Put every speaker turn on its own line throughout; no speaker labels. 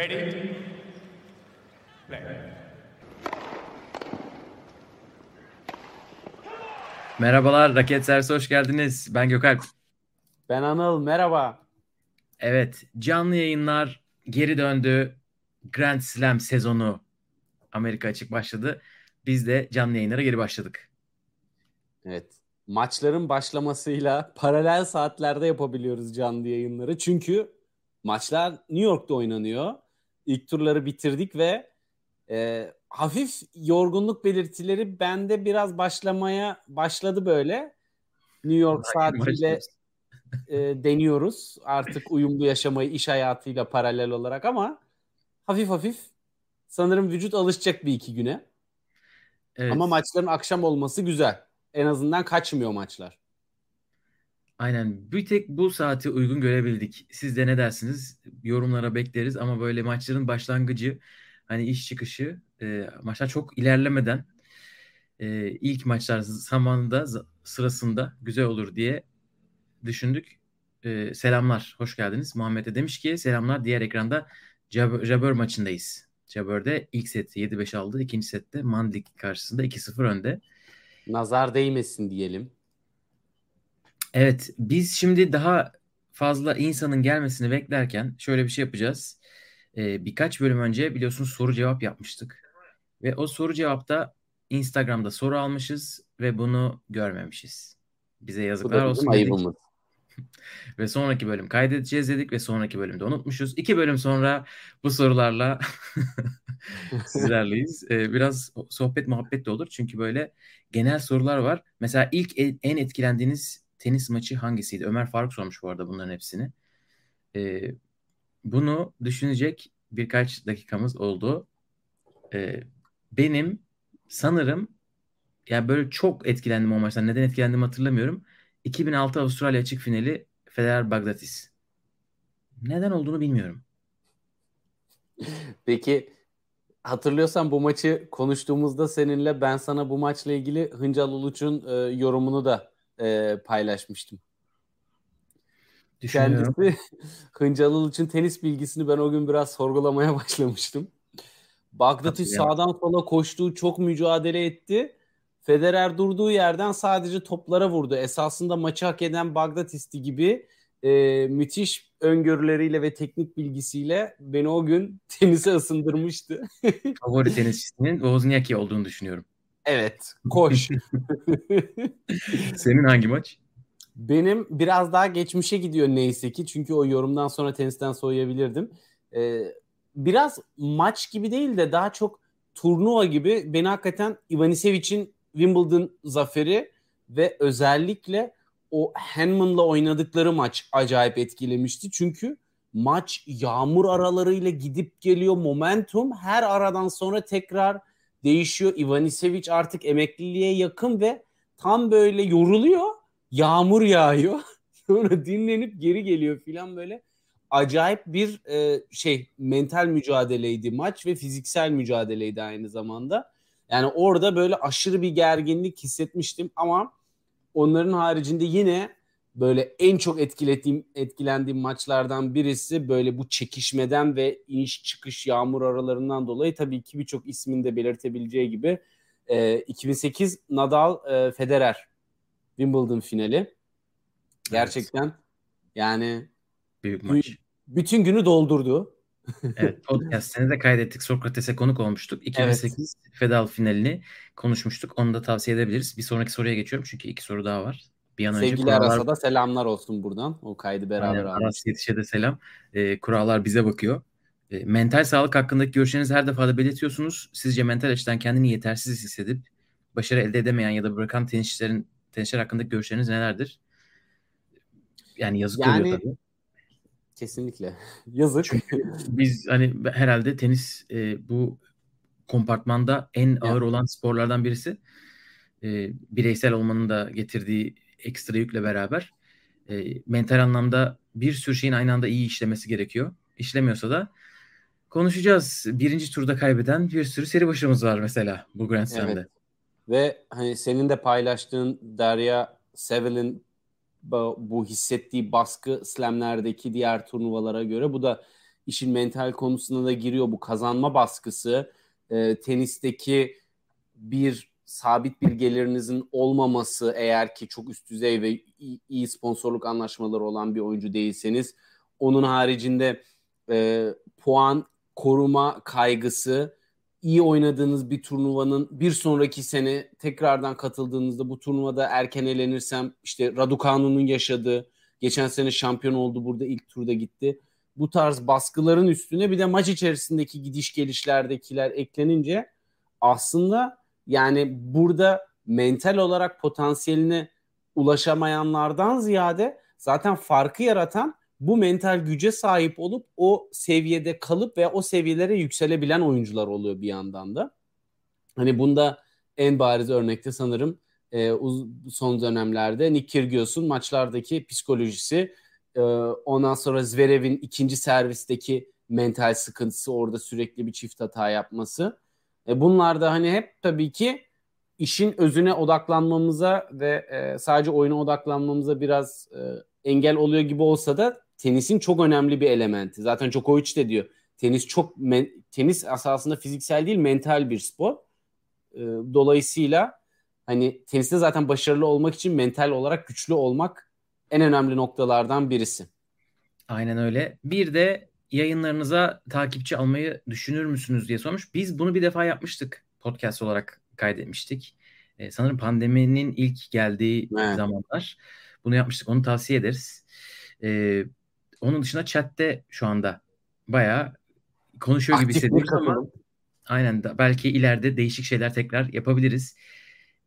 Ready? Play.
Merhabalar, Raket Servisi hoş geldiniz. Ben Gökalp.
Ben Anıl, merhaba.
Evet, canlı yayınlar geri döndü. Grand Slam sezonu Amerika açık başladı. Biz de canlı yayınlara geri başladık.
Evet, maçların başlamasıyla paralel saatlerde yapabiliyoruz canlı yayınları. Çünkü maçlar New York'ta oynanıyor. İlk turları bitirdik ve e, hafif yorgunluk belirtileri bende biraz başlamaya başladı böyle. New York saatiyle e, deniyoruz artık uyumlu yaşamayı iş hayatıyla paralel olarak ama hafif hafif sanırım vücut alışacak bir iki güne. Evet. Ama maçların akşam olması güzel. En azından kaçmıyor maçlar.
Aynen. Bir tek bu saati uygun görebildik. Siz de ne dersiniz? Yorumlara bekleriz ama böyle maçların başlangıcı hani iş çıkışı e, maçlar çok ilerlemeden e, ilk maçlar zamanında sırasında güzel olur diye düşündük. E, selamlar, hoş geldiniz. Muhammed de demiş ki selamlar diğer ekranda Jab Jabber maçındayız. Jabber'de ilk seti 7-5 aldı. ikinci sette Mandik karşısında 2-0 önde.
Nazar değmesin diyelim.
Evet, biz şimdi daha fazla insanın gelmesini beklerken şöyle bir şey yapacağız. Ee, birkaç bölüm önce biliyorsunuz soru cevap yapmıştık. Ve o soru cevapta Instagram'da soru almışız ve bunu görmemişiz. Bize yazıklar olsun dedik. ve sonraki bölüm kaydedeceğiz dedik ve sonraki bölümde unutmuşuz. İki bölüm sonra bu sorularla sizlerleyiz. Ee, biraz sohbet muhabbet de olur. Çünkü böyle genel sorular var. Mesela ilk en etkilendiğiniz tenis maçı hangisiydi? Ömer Faruk sormuş bu arada bunların hepsini. Ee, bunu düşünecek birkaç dakikamız oldu. Ee, benim sanırım yani böyle çok etkilendim o maçtan. Neden etkilendim hatırlamıyorum. 2006 Avustralya açık finali Federer Bagdatis. Neden olduğunu bilmiyorum.
Peki hatırlıyorsan bu maçı konuştuğumuzda seninle ben sana bu maçla ilgili Hıncal Uluç'un e, yorumunu da e, paylaşmıştım. Kendisi Hıncal Uluç'un tenis bilgisini ben o gün biraz sorgulamaya başlamıştım. Bagdatis sağdan sola koştuğu çok mücadele etti. Federer durduğu yerden sadece toplara vurdu. Esasında maçı hak eden Bagdatis'ti gibi e, müthiş öngörüleriyle ve teknik bilgisiyle beni o gün tenise ısındırmıştı.
Favori tenisçisinin Wozniacki olduğunu düşünüyorum.
Evet, koş.
Senin hangi maç?
Benim biraz daha geçmişe gidiyor neyse ki. Çünkü o yorumdan sonra tenisten soğuyabilirdim. Ee, biraz maç gibi değil de daha çok turnuva gibi beni hakikaten Ivanisevic'in Wimbledon zaferi ve özellikle o Hanman'la oynadıkları maç acayip etkilemişti. Çünkü maç yağmur aralarıyla gidip geliyor. Momentum her aradan sonra tekrar değişiyor. Ivanisevic artık emekliliğe yakın ve tam böyle yoruluyor. Yağmur yağıyor. Sonra dinlenip geri geliyor filan böyle. Acayip bir e, şey mental mücadeleydi maç ve fiziksel mücadeleydi aynı zamanda. Yani orada böyle aşırı bir gerginlik hissetmiştim ama onların haricinde yine böyle en çok etkilediğim etkilendiğim maçlardan birisi böyle bu çekişmeden ve iniş çıkış yağmur aralarından dolayı tabii ki birçok ismin de belirtebileceği gibi e, 2008 Nadal e, Federer Wimbledon finali. Gerçekten evet. yani
büyük maç.
Bütün günü doldurdu
evet podcast'ini de kaydettik. Sokrates'e konuk olmuştuk. 2008 evet. Fedal finalini konuşmuştuk. Onu da tavsiye edebiliriz. Bir sonraki soruya geçiyorum çünkü iki soru daha var.
Bir an Sevgili önce kurallar... Aras'a da selamlar olsun buradan. O kaydı beraber
Aynen, Aras Yetiş'e de selam. E, kurallar bize bakıyor. E, mental sağlık hakkındaki görüşlerinizi her defada belirtiyorsunuz. Sizce mental açıdan kendini yetersiz hissedip başarı elde edemeyen ya da bırakan tenisçilerin tenisçiler hakkındaki görüşleriniz nelerdir? Yani yazık yani, oluyor tabii.
Kesinlikle. Yazık.
Çünkü biz hani herhalde tenis e, bu kompartmanda en ağır olan sporlardan birisi. E, bireysel olmanın da getirdiği ekstra yükle beraber e, mental anlamda bir sürü şeyin aynı anda iyi işlemesi gerekiyor. İşlemiyorsa da konuşacağız. Birinci turda kaybeden bir sürü seri başımız var mesela bu Grand Slam'de. Evet.
Ve hani senin de paylaştığın Derya Sevil'in bu hissettiği baskı slamlerdeki diğer turnuvalara göre bu da işin mental konusuna da giriyor. Bu kazanma baskısı, e, tenisteki bir sabit bir gelirinizin olmaması eğer ki çok üst düzey ve iyi, sponsorluk anlaşmaları olan bir oyuncu değilseniz onun haricinde e, puan koruma kaygısı iyi oynadığınız bir turnuvanın bir sonraki sene tekrardan katıldığınızda bu turnuvada erken elenirsem işte Raducanu'nun yaşadığı geçen sene şampiyon oldu burada ilk turda gitti. Bu tarz baskıların üstüne bir de maç içerisindeki gidiş gelişlerdekiler eklenince aslında yani burada mental olarak potansiyeline ulaşamayanlardan ziyade zaten farkı yaratan bu mental güce sahip olup o seviyede kalıp ve o seviyelere yükselebilen oyuncular oluyor bir yandan da. Hani bunda en bariz örnekte sanırım e, son dönemlerde Nick Kyrgios'un maçlardaki psikolojisi, e, ondan sonra Zverev'in ikinci servisteki mental sıkıntısı, orada sürekli bir çift hata yapması. E, bunlar da hani hep tabii ki işin özüne odaklanmamıza ve e, sadece oyuna odaklanmamıza biraz e, engel oluyor gibi olsa da tenisin çok önemli bir elementi. Zaten Djokovic de diyor. Tenis çok men, tenis esasında fiziksel değil mental bir spor. E, dolayısıyla hani teniste zaten başarılı olmak için mental olarak güçlü olmak en önemli noktalardan birisi.
Aynen öyle. Bir de yayınlarınıza takipçi almayı düşünür müsünüz diye sormuş. Biz bunu bir defa yapmıştık. Podcast olarak kaydetmiştik. Ee, sanırım pandeminin ilk geldiği evet. zamanlar bunu yapmıştık. Onu tavsiye ederiz. Ee, onun dışında chatte şu anda bayağı konuşuyor Aktif gibi hissediyoruz ama aynen da, belki ileride değişik şeyler tekrar yapabiliriz.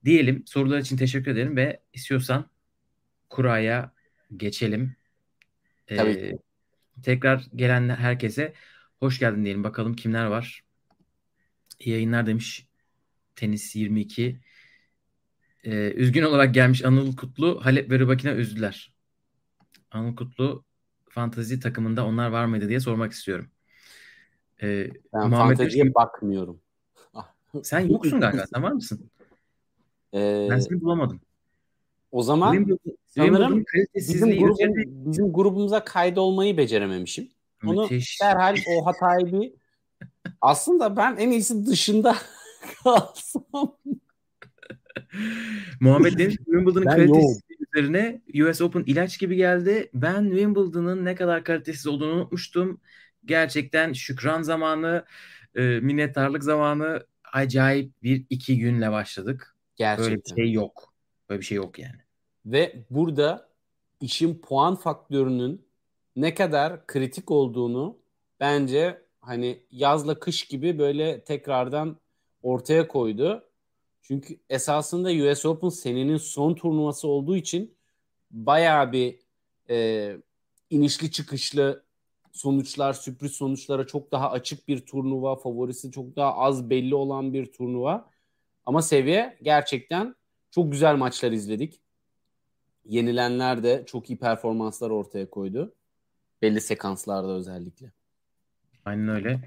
Diyelim sorular için teşekkür ederim ve istiyorsan kuraya geçelim. Ee, Tabii. Tekrar gelen herkese hoş geldin diyelim. Bakalım kimler var. İyi yayınlar demiş. Tenis 22. Ee, üzgün olarak gelmiş Anıl Kutlu. Halep ve Rıbakina üzdüler. Anıl Kutlu fantazi takımında onlar var mıydı diye sormak istiyorum.
Ee, ben Muhammed fanteziye Özgün... bakmıyorum.
Sen yoksun galiba. Sen var mısın? Ee, ben seni bulamadım.
O zaman Wimbledon, sanırım bizim, grubum, bizim grubumuza kaydolmayı becerememişim. Onu Müthiş. derhal o hatayı bir aslında ben en iyisi dışında kalsam.
Muhammed demiş Wimbledon'ın kalitesi üzerine US Open ilaç gibi geldi. Ben Wimbledon'ın ne kadar kalitesiz olduğunu unutmuştum. Gerçekten şükran zamanı, e, minnettarlık zamanı acayip bir iki günle başladık. Gerçekten. Böyle bir şey yok. Böyle bir şey yok yani.
Ve burada işin puan faktörünün ne kadar kritik olduğunu bence hani yazla kış gibi böyle tekrardan ortaya koydu. Çünkü esasında US Open senenin son turnuvası olduğu için bayağı bir e, inişli çıkışlı sonuçlar, sürpriz sonuçlara çok daha açık bir turnuva, favorisi çok daha az belli olan bir turnuva. Ama seviye gerçekten çok güzel maçlar izledik. Yenilenler de çok iyi performanslar ortaya koydu. Belli sekanslarda özellikle.
Aynen öyle.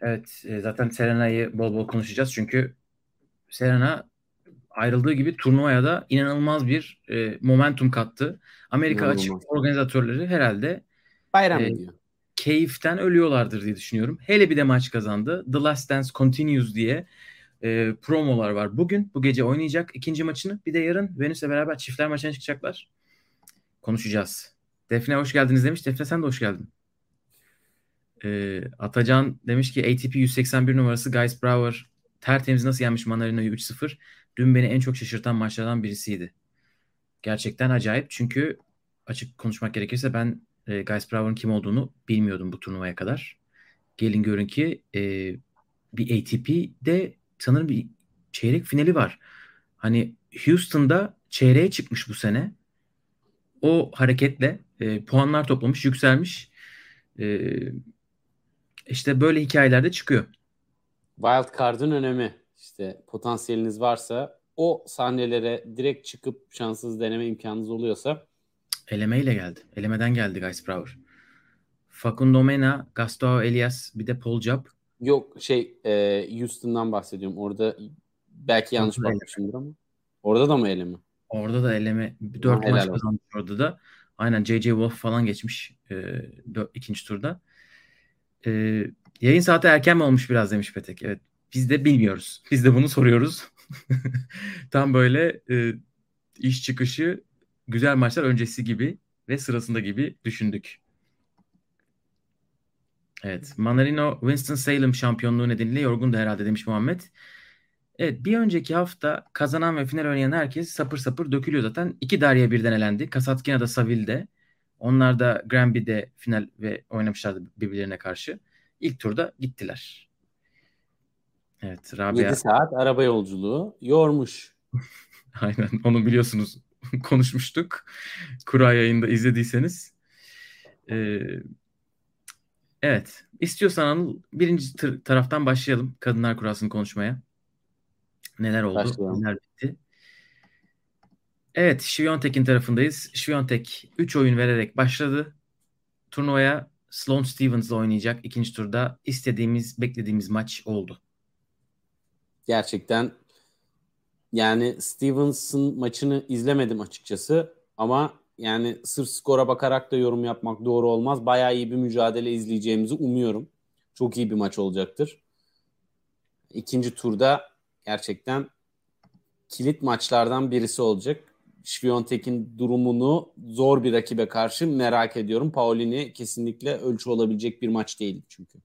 Evet e, zaten Serena'yı bol bol konuşacağız çünkü Serena ayrıldığı gibi turnuvaya da inanılmaz bir e, momentum kattı. Amerika inanılmaz. açık organizatörleri herhalde
bayram e, ediyor.
Keyiften ölüyorlardır diye düşünüyorum. Hele bir de maç kazandı. The Last Dance Continues diye e, promolar var. Bugün bu gece oynayacak ikinci maçını. Bir de yarın Venüs'le beraber çiftler maçına çıkacaklar. Konuşacağız. Defne hoş geldiniz demiş. Defne sen de hoş geldin. E, Atacan demiş ki ATP 181 numarası Guys Brower tertemiz nasıl yenmiş Manarina'yı 3-0. Dün beni en çok şaşırtan maçlardan birisiydi. Gerçekten acayip çünkü açık konuşmak gerekirse ben e, Guys Brower'ın kim olduğunu bilmiyordum bu turnuvaya kadar. Gelin görün ki e, bir ATP'de sanırım bir çeyrek finali var. Hani Houston'da çeyreğe çıkmış bu sene. O hareketle e, puanlar toplamış, yükselmiş. E, işte böyle hikayelerde çıkıyor.
Wild Card'ın önemi. İşte potansiyeliniz varsa o sahnelere direkt çıkıp şanssız deneme imkanınız oluyorsa
Elemeyle geldi. Elemeden geldi Guys Brower. Facundo Mena, Gustavo Elias bir de Paul Jab.
Yok şey e, Houston'dan bahsediyorum. Orada belki yanlış bakmışımdır ama. Orada da mı eleme?
Orada da eleme. Dört maç kazanmış orada da. Aynen J.J. Wolf falan geçmiş e, dört, ikinci turda. Ee, yayın saati erken mi olmuş biraz demiş Petek. Evet. Biz de bilmiyoruz. Biz de bunu soruyoruz. Tam böyle e, iş çıkışı güzel maçlar öncesi gibi ve sırasında gibi düşündük. Evet. Manarino Winston-Salem şampiyonluğu nedeniyle yorgun da herhalde demiş Muhammed. Evet bir önceki hafta kazanan ve final oynayan herkes sapır sapır dökülüyor zaten. İki Darya birden elendi. Kasatkina da Saville'de. Onlar da Granby'de final ve oynamışlardı birbirlerine karşı. İlk turda gittiler. Evet Rabia.
7 saat araba yolculuğu yormuş.
Aynen onu biliyorsunuz konuşmuştuk. Kura yayında izlediyseniz. Ee, evet istiyorsan Anıl birinci taraftan başlayalım kadınlar kurasını konuşmaya. Neler oldu? Başlayalım. Neler bitti? Evet, Şviyontek'in tarafındayız. Şviyontek 3 oyun vererek başladı. Turnuvaya Sloane Stevens'la oynayacak. ikinci turda istediğimiz, beklediğimiz maç oldu.
Gerçekten yani Stevens'ın maçını izlemedim açıkçası ama yani sırf skora bakarak da yorum yapmak doğru olmaz. Bayağı iyi bir mücadele izleyeceğimizi umuyorum. Çok iyi bir maç olacaktır. İkinci turda gerçekten kilit maçlardan birisi olacak. Şviyontek'in durumunu zor bir rakibe karşı merak ediyorum. Paulini kesinlikle ölçü olabilecek bir maç değil çünkü.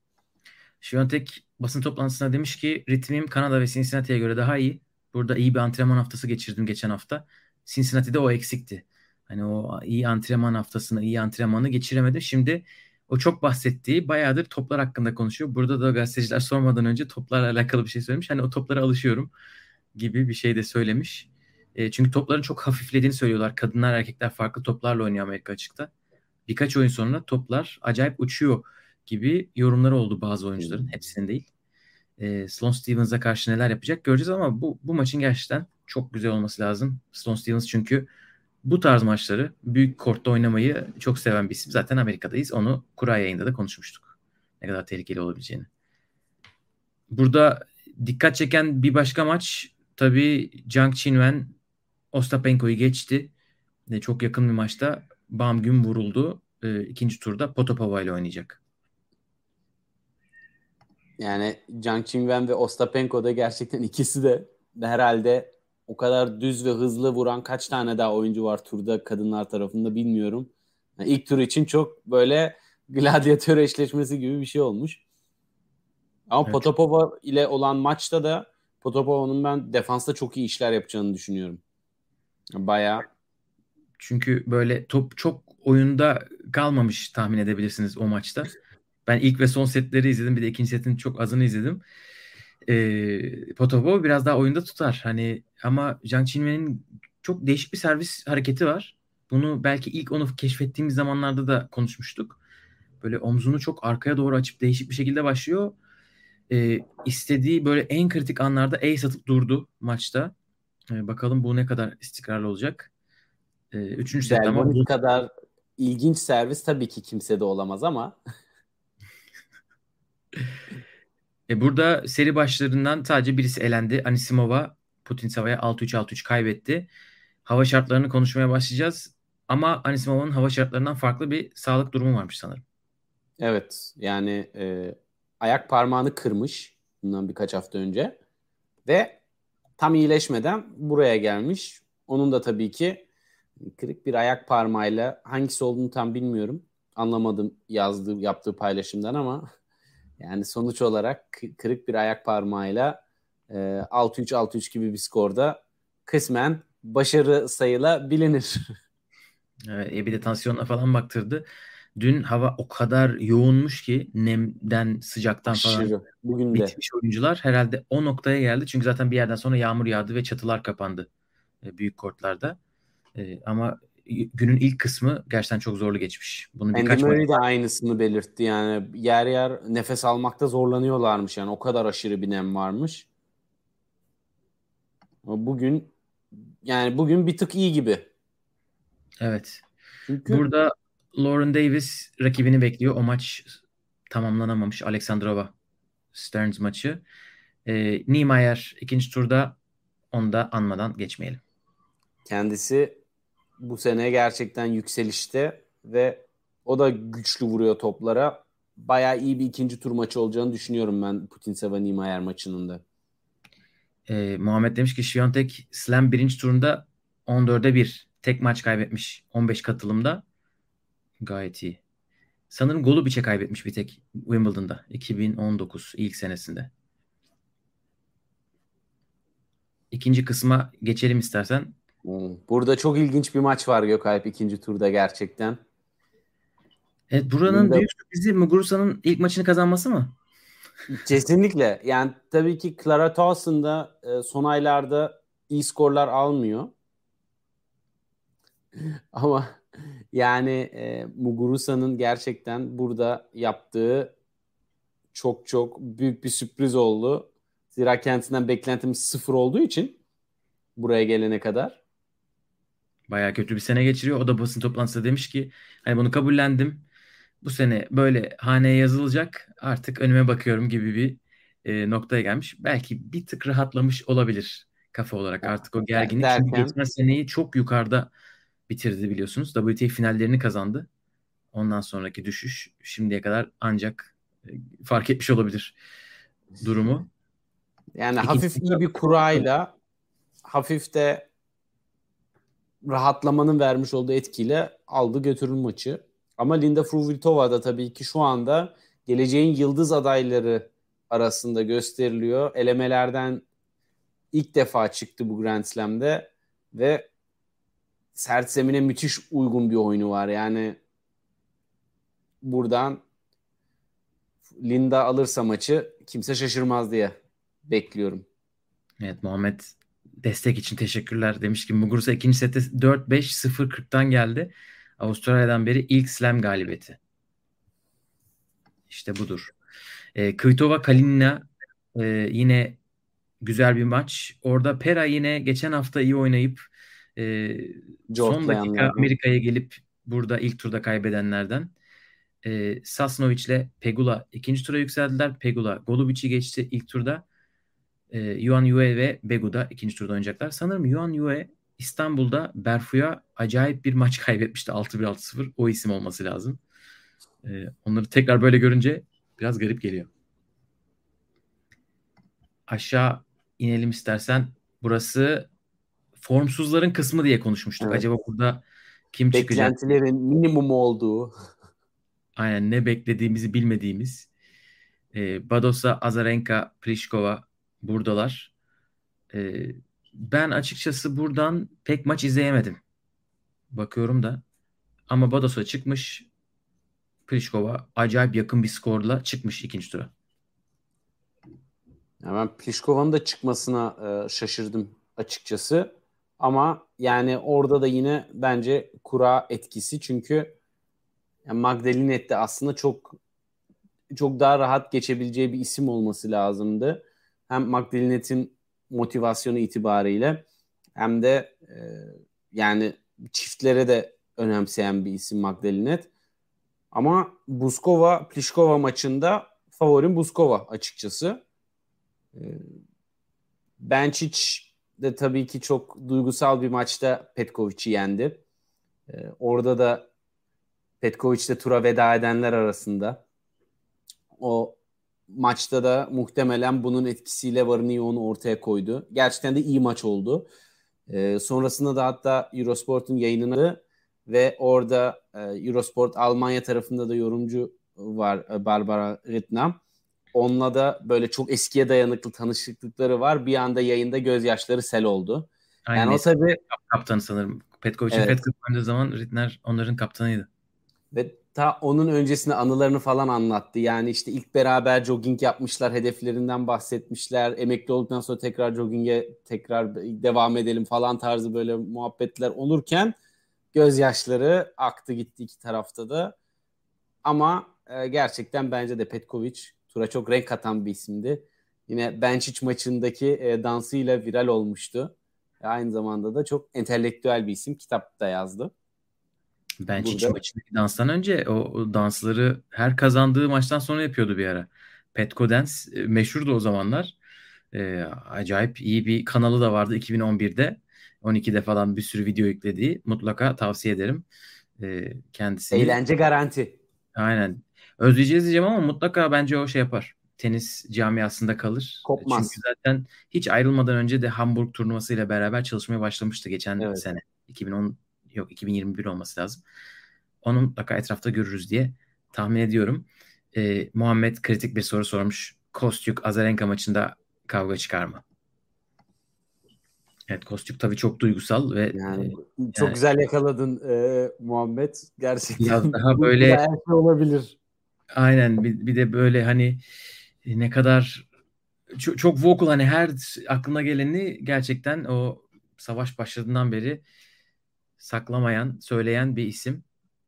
Şviyontek basın toplantısında demiş ki ritmim Kanada ve Cincinnati'ye göre daha iyi. Burada iyi bir antrenman haftası geçirdim geçen hafta. Cincinnati'de o eksikti. Hani o iyi antrenman haftasını, iyi antrenmanı geçiremedi. Şimdi o çok bahsettiği bayağıdır toplar hakkında konuşuyor. Burada da gazeteciler sormadan önce toplarla alakalı bir şey söylemiş. Hani o toplara alışıyorum gibi bir şey de söylemiş. E, çünkü topların çok hafiflediğini söylüyorlar. Kadınlar erkekler farklı toplarla oynuyor Amerika açıkta. Birkaç oyun sonra toplar acayip uçuyor gibi yorumları oldu bazı oyuncuların. Hepsinin değil. E, Sloan Stevens'a karşı neler yapacak göreceğiz ama bu, bu maçın gerçekten çok güzel olması lazım. Sloan Stevens çünkü bu tarz maçları büyük kortta oynamayı çok seven bir isim. Zaten Amerika'dayız. Onu kura yayında da konuşmuştuk. Ne kadar tehlikeli olabileceğini. Burada dikkat çeken bir başka maç tabii Jang Chinwen Ostapenko'yu geçti. Ve çok yakın bir maçta Bam Gün vuruldu. E, ikinci turda Potapova ile oynayacak.
Yani Jang Chinwen ve Ostapenko da gerçekten ikisi de herhalde o kadar düz ve hızlı vuran kaç tane daha oyuncu var turda kadınlar tarafında bilmiyorum. Yani ilk tur için çok böyle gladyatör eşleşmesi gibi bir şey olmuş. Ama evet. Potapova ile olan maçta da Potapova'nın ben defansta çok iyi işler yapacağını düşünüyorum. Bayağı.
Çünkü böyle top çok oyunda kalmamış tahmin edebilirsiniz o maçta. Ben ilk ve son setleri izledim. Bir de ikinci setin çok azını izledim. Ee, Potapova biraz daha oyunda tutar. Hani ama Zhang Qinwen'in çok değişik bir servis hareketi var. Bunu belki ilk onu keşfettiğimiz zamanlarda da konuşmuştuk. Böyle omzunu çok arkaya doğru açıp değişik bir şekilde başlıyor. Ee, istediği böyle en kritik anlarda ace atıp durdu maçta. Ee, bakalım bu ne kadar istikrarlı olacak.
Ee, üçüncü set ama bu kadar ilginç servis tabii ki kimse de olamaz ama
e burada seri başlarından sadece birisi elendi. Anisimova Putinseva'ya 6-3-6-3 kaybetti. Hava şartlarını konuşmaya başlayacağız. Ama Anisimova'nın hava şartlarından farklı bir sağlık durumu varmış sanırım.
Evet yani e, ayak parmağını kırmış bundan birkaç hafta önce ve tam iyileşmeden buraya gelmiş. Onun da tabii ki kırık bir ayak parmağıyla hangisi olduğunu tam bilmiyorum. Anlamadım yazdığı yaptığı paylaşımdan ama yani sonuç olarak kırık bir ayak parmağıyla e, 6-3 6-3 gibi bir skorda kısmen başarı sayıla bilinir.
Evet, e bir de tansiyonuna falan baktırdı. Dün hava o kadar yoğunmuş ki nemden, sıcaktan Aşırı. falan Bugün de. bitmiş oyuncular herhalde o noktaya geldi. Çünkü zaten bir yerden sonra yağmur yağdı ve çatılar kapandı e, büyük kortlarda. E, ama günün ilk kısmı gerçekten çok zorlu geçmiş.
Bunu birkaç Andy Murray de aynısını belirtti yani yer yer nefes almakta zorlanıyorlarmış yani o kadar aşırı bir nem varmış. Ama bugün yani bugün bir tık iyi gibi.
Evet. Çünkü burada Lauren Davis rakibini bekliyor. O maç tamamlanamamış. Alexandrova Stearns maçı. Ee, Niemeyer ikinci turda onu da anmadan geçmeyelim.
Kendisi bu sene gerçekten yükselişte ve o da güçlü vuruyor toplara. bayağı iyi bir ikinci tur maçı olacağını düşünüyorum ben Putin Savanimayer maçının da.
Ee, Muhammed demiş ki Şiyontek Slam birinci turunda 14'e 1 tek maç kaybetmiş 15 katılımda. Gayet iyi. Sanırım Golubic'e kaybetmiş bir tek Wimbledon'da 2019 ilk senesinde. İkinci kısma geçelim istersen.
Burada çok ilginç bir maç var Gökalp ikinci turda gerçekten.
Evet buranın Bunda... büyük sürprizi Muguruza'nın ilk maçını kazanması mı?
Kesinlikle. Yani tabii ki Clara Towson da e, son aylarda iyi skorlar almıyor. Ama yani e, Muguruza'nın gerçekten burada yaptığı çok çok büyük bir sürpriz oldu. Zira kendisinden beklentimiz sıfır olduğu için buraya gelene kadar.
Baya kötü bir sene geçiriyor. O da basın toplantısında demiş ki hani bunu kabullendim. Bu sene böyle haneye yazılacak. Artık önüme bakıyorum gibi bir e, noktaya gelmiş. Belki bir tık rahatlamış olabilir kafa olarak artık o gerginlik. Derken... Çünkü geçen seneyi çok yukarıda bitirdi biliyorsunuz. WTA finallerini kazandı. Ondan sonraki düşüş şimdiye kadar ancak e, fark etmiş olabilir durumu.
Yani İkinci hafif iyi bir kurayla hafif de rahatlamanın vermiş olduğu etkiyle aldı götürün maçı. Ama Linda Fruhvirtova da tabii ki şu anda geleceğin yıldız adayları arasında gösteriliyor. Elemelerden ilk defa çıktı bu Grand Slam'de ve sert zemine müthiş uygun bir oyunu var. Yani buradan Linda alırsa maçı kimse şaşırmaz diye bekliyorum.
Evet Muhammed destek için teşekkürler. Demiş ki Muguruza ikinci sette 4-5-0-40'tan geldi. Avustralya'dan beri ilk slam galibiyeti. İşte budur. E, Kvitova Kalinina e, yine güzel bir maç. Orada Pera yine geçen hafta iyi oynayıp e, son dakika Amerika'ya gelip burada ilk turda kaybedenlerden. E, Sasnovic ile Pegula ikinci tura yükseldiler. Pegula Golubic'i geçti ilk turda. E, Yuan Yue ve Begu'da ikinci turda oynayacaklar. Sanırım Yuan Yue İstanbul'da Berfu'ya acayip bir maç kaybetmişti 6-1-6-0. O isim olması lazım. E, onları tekrar böyle görünce biraz garip geliyor. Aşağı inelim istersen. Burası formsuzların kısmı diye konuşmuştuk. Evet. Acaba burada kim çıkacak?
Beklentilerin minimum olduğu.
Aynen ne beklediğimizi bilmediğimiz. E, Badosa, Azarenka, Pliskova buradalar. E, ben açıkçası buradan pek maç izleyemedim. Bakıyorum da. Ama Badosa çıkmış. Pliskova acayip yakın bir skorla çıkmış ikinci tura.
Ya ben Pliskova'nın da çıkmasına e, şaşırdım açıkçası. Ama yani orada da yine bence kura etkisi çünkü yani Magdalinet aslında çok çok daha rahat geçebileceği bir isim olması lazımdı. Hem Magdalinet'in motivasyonu itibariyle hem de e, yani çiftlere de önemseyen bir isim Magdalinet. Ama Buskova Pliskova maçında favorim Buskova açıkçası. E, Benčić de tabii ki çok duygusal bir maçta Petkovic'i yendi. E, orada da Petkovic de tura veda edenler arasında. O maçta da muhtemelen bunun etkisiyle varını yoğunu ortaya koydu. Gerçekten de iyi maç oldu. E, sonrasında da hatta Eurosport'un yayınını ve orada e, Eurosport Almanya tarafında da yorumcu var e, Barbara Rittnam. Onunla da böyle çok eskiye dayanıklı tanışıklıkları var. Bir anda yayında gözyaşları sel oldu.
Aynen. Yani o tabii kaptanı sanırım. Petkovic'in evet. Pet Cup zaman Rittner onların kaptanıydı.
Ve ta onun öncesinde anılarını falan anlattı. Yani işte ilk beraber jogging yapmışlar, hedeflerinden bahsetmişler. Emekli olduktan sonra tekrar jogging'e tekrar devam edelim falan tarzı böyle muhabbetler olurken gözyaşları aktı gitti iki tarafta da. Ama e, gerçekten bence de Petkovic tura çok renk katan bir isimdi. Yine Benčić maçındaki e, dansıyla viral olmuştu. E, aynı zamanda da çok entelektüel bir isim. Kitap da yazdı.
Ben Çiçi maçındaki danstan önce o, o dansları her kazandığı maçtan sonra yapıyordu bir ara. Petco Dance e, meşhurdu o zamanlar. E, acayip iyi bir kanalı da vardı 2011'de. 12'de falan bir sürü video yüklediği. Mutlaka tavsiye ederim. E, kendisini.
Eğlence garanti.
Aynen. Özleyeceğiz diyeceğim ama mutlaka bence o şey yapar. Tenis camiasında kalır.
Kopmaz.
Çünkü zaten hiç ayrılmadan önce de Hamburg turnuvasıyla beraber çalışmaya başlamıştı geçen
Evet.
sene. 2010 yok 2021 olması lazım. Onu mutlaka etrafta görürüz diye tahmin ediyorum. Ee, Muhammed kritik bir soru sormuş. Kostyuk Azarenka maçında kavga çıkar mı? Evet Kostyuk tabii çok duygusal ve
Yani
e,
çok
yani-
güzel yakaladın e, Muhammed. Gerçekten.
Biraz daha böyle-
her şey olabilir.
Aynen bir, bir de böyle hani ne kadar çok, çok vocal hani her aklına geleni gerçekten o savaş başladığından beri saklamayan, söyleyen bir isim.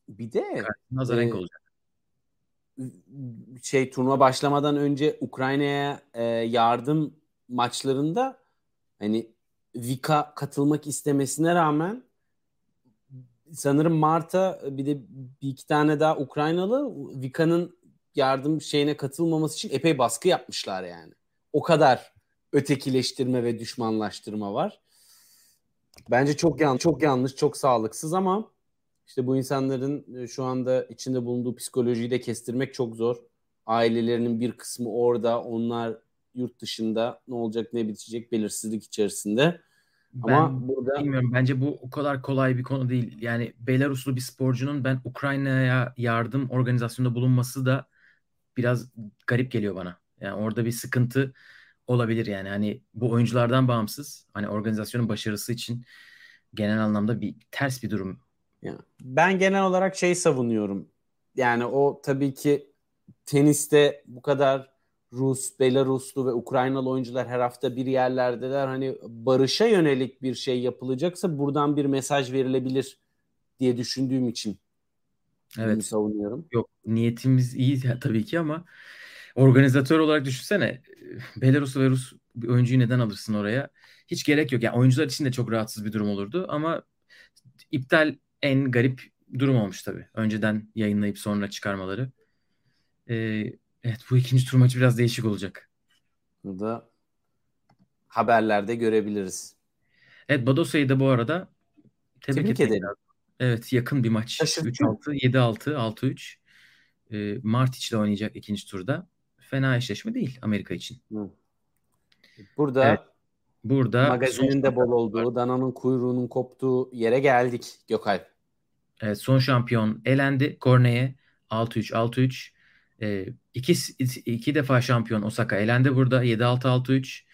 Bir de
Azarenka
e,
olacak.
şey turnuva başlamadan önce Ukrayna'ya e, yardım maçlarında hani Vika katılmak istemesine rağmen sanırım Marta bir de bir iki tane daha Ukraynalı Vika'nın yardım şeyine katılmaması için epey baskı yapmışlar yani. O kadar ötekileştirme ve düşmanlaştırma var. Bence çok yanlış, çok yanlış, çok sağlıksız ama işte bu insanların e, şu anda içinde bulunduğu psikolojiyi de kestirmek çok zor. Ailelerinin bir kısmı orada, onlar yurt dışında ne olacak ne bitecek belirsizlik içerisinde. Ama
Ben
burada
bilmiyorum bence bu o kadar kolay bir konu değil. Yani Belaruslu bir sporcunun ben Ukrayna'ya yardım organizasyonunda bulunması da biraz garip geliyor bana. Yani orada bir sıkıntı olabilir yani. Hani bu oyunculardan bağımsız. Hani organizasyonun başarısı için genel anlamda bir ters bir durum.
Ya, ben genel olarak şey savunuyorum. Yani o tabii ki teniste bu kadar Rus, Belaruslu ve Ukraynalı oyuncular her hafta bir yerlerdeler. Hani barışa yönelik bir şey yapılacaksa buradan bir mesaj verilebilir diye düşündüğüm için bunu
Evet.
savunuyorum.
Yok niyetimiz iyi tabii ki ama organizatör olarak düşünsene Belaruslu ve Rus bir oyuncuyu neden alırsın oraya? Hiç gerek yok. Yani oyuncular için de çok rahatsız bir durum olurdu ama iptal en garip durum olmuş tabii. Önceden yayınlayıp sonra çıkarmaları. Ee, evet bu ikinci tur maçı biraz değişik olacak.
Bunu da haberlerde görebiliriz.
Evet Badosa'yı da bu arada tebrik,
Tebrik ederim.
lazım. Evet yakın bir maç.
Şaşırttı.
3-6, 7-6, 6-3. Ee, Martic ile oynayacak ikinci turda. Fena eşleşme değil Amerika için.
Hı. Burada
Evet. Burada
magazinin de bol olduğu, dananın kuyruğunun koptuğu yere geldik Gökalp.
evet, son şampiyon elendi. Corne'ye 6-3, 6-3. Ee, iki, iki defa şampiyon Osaka elendi burada. 7-6, 6-3.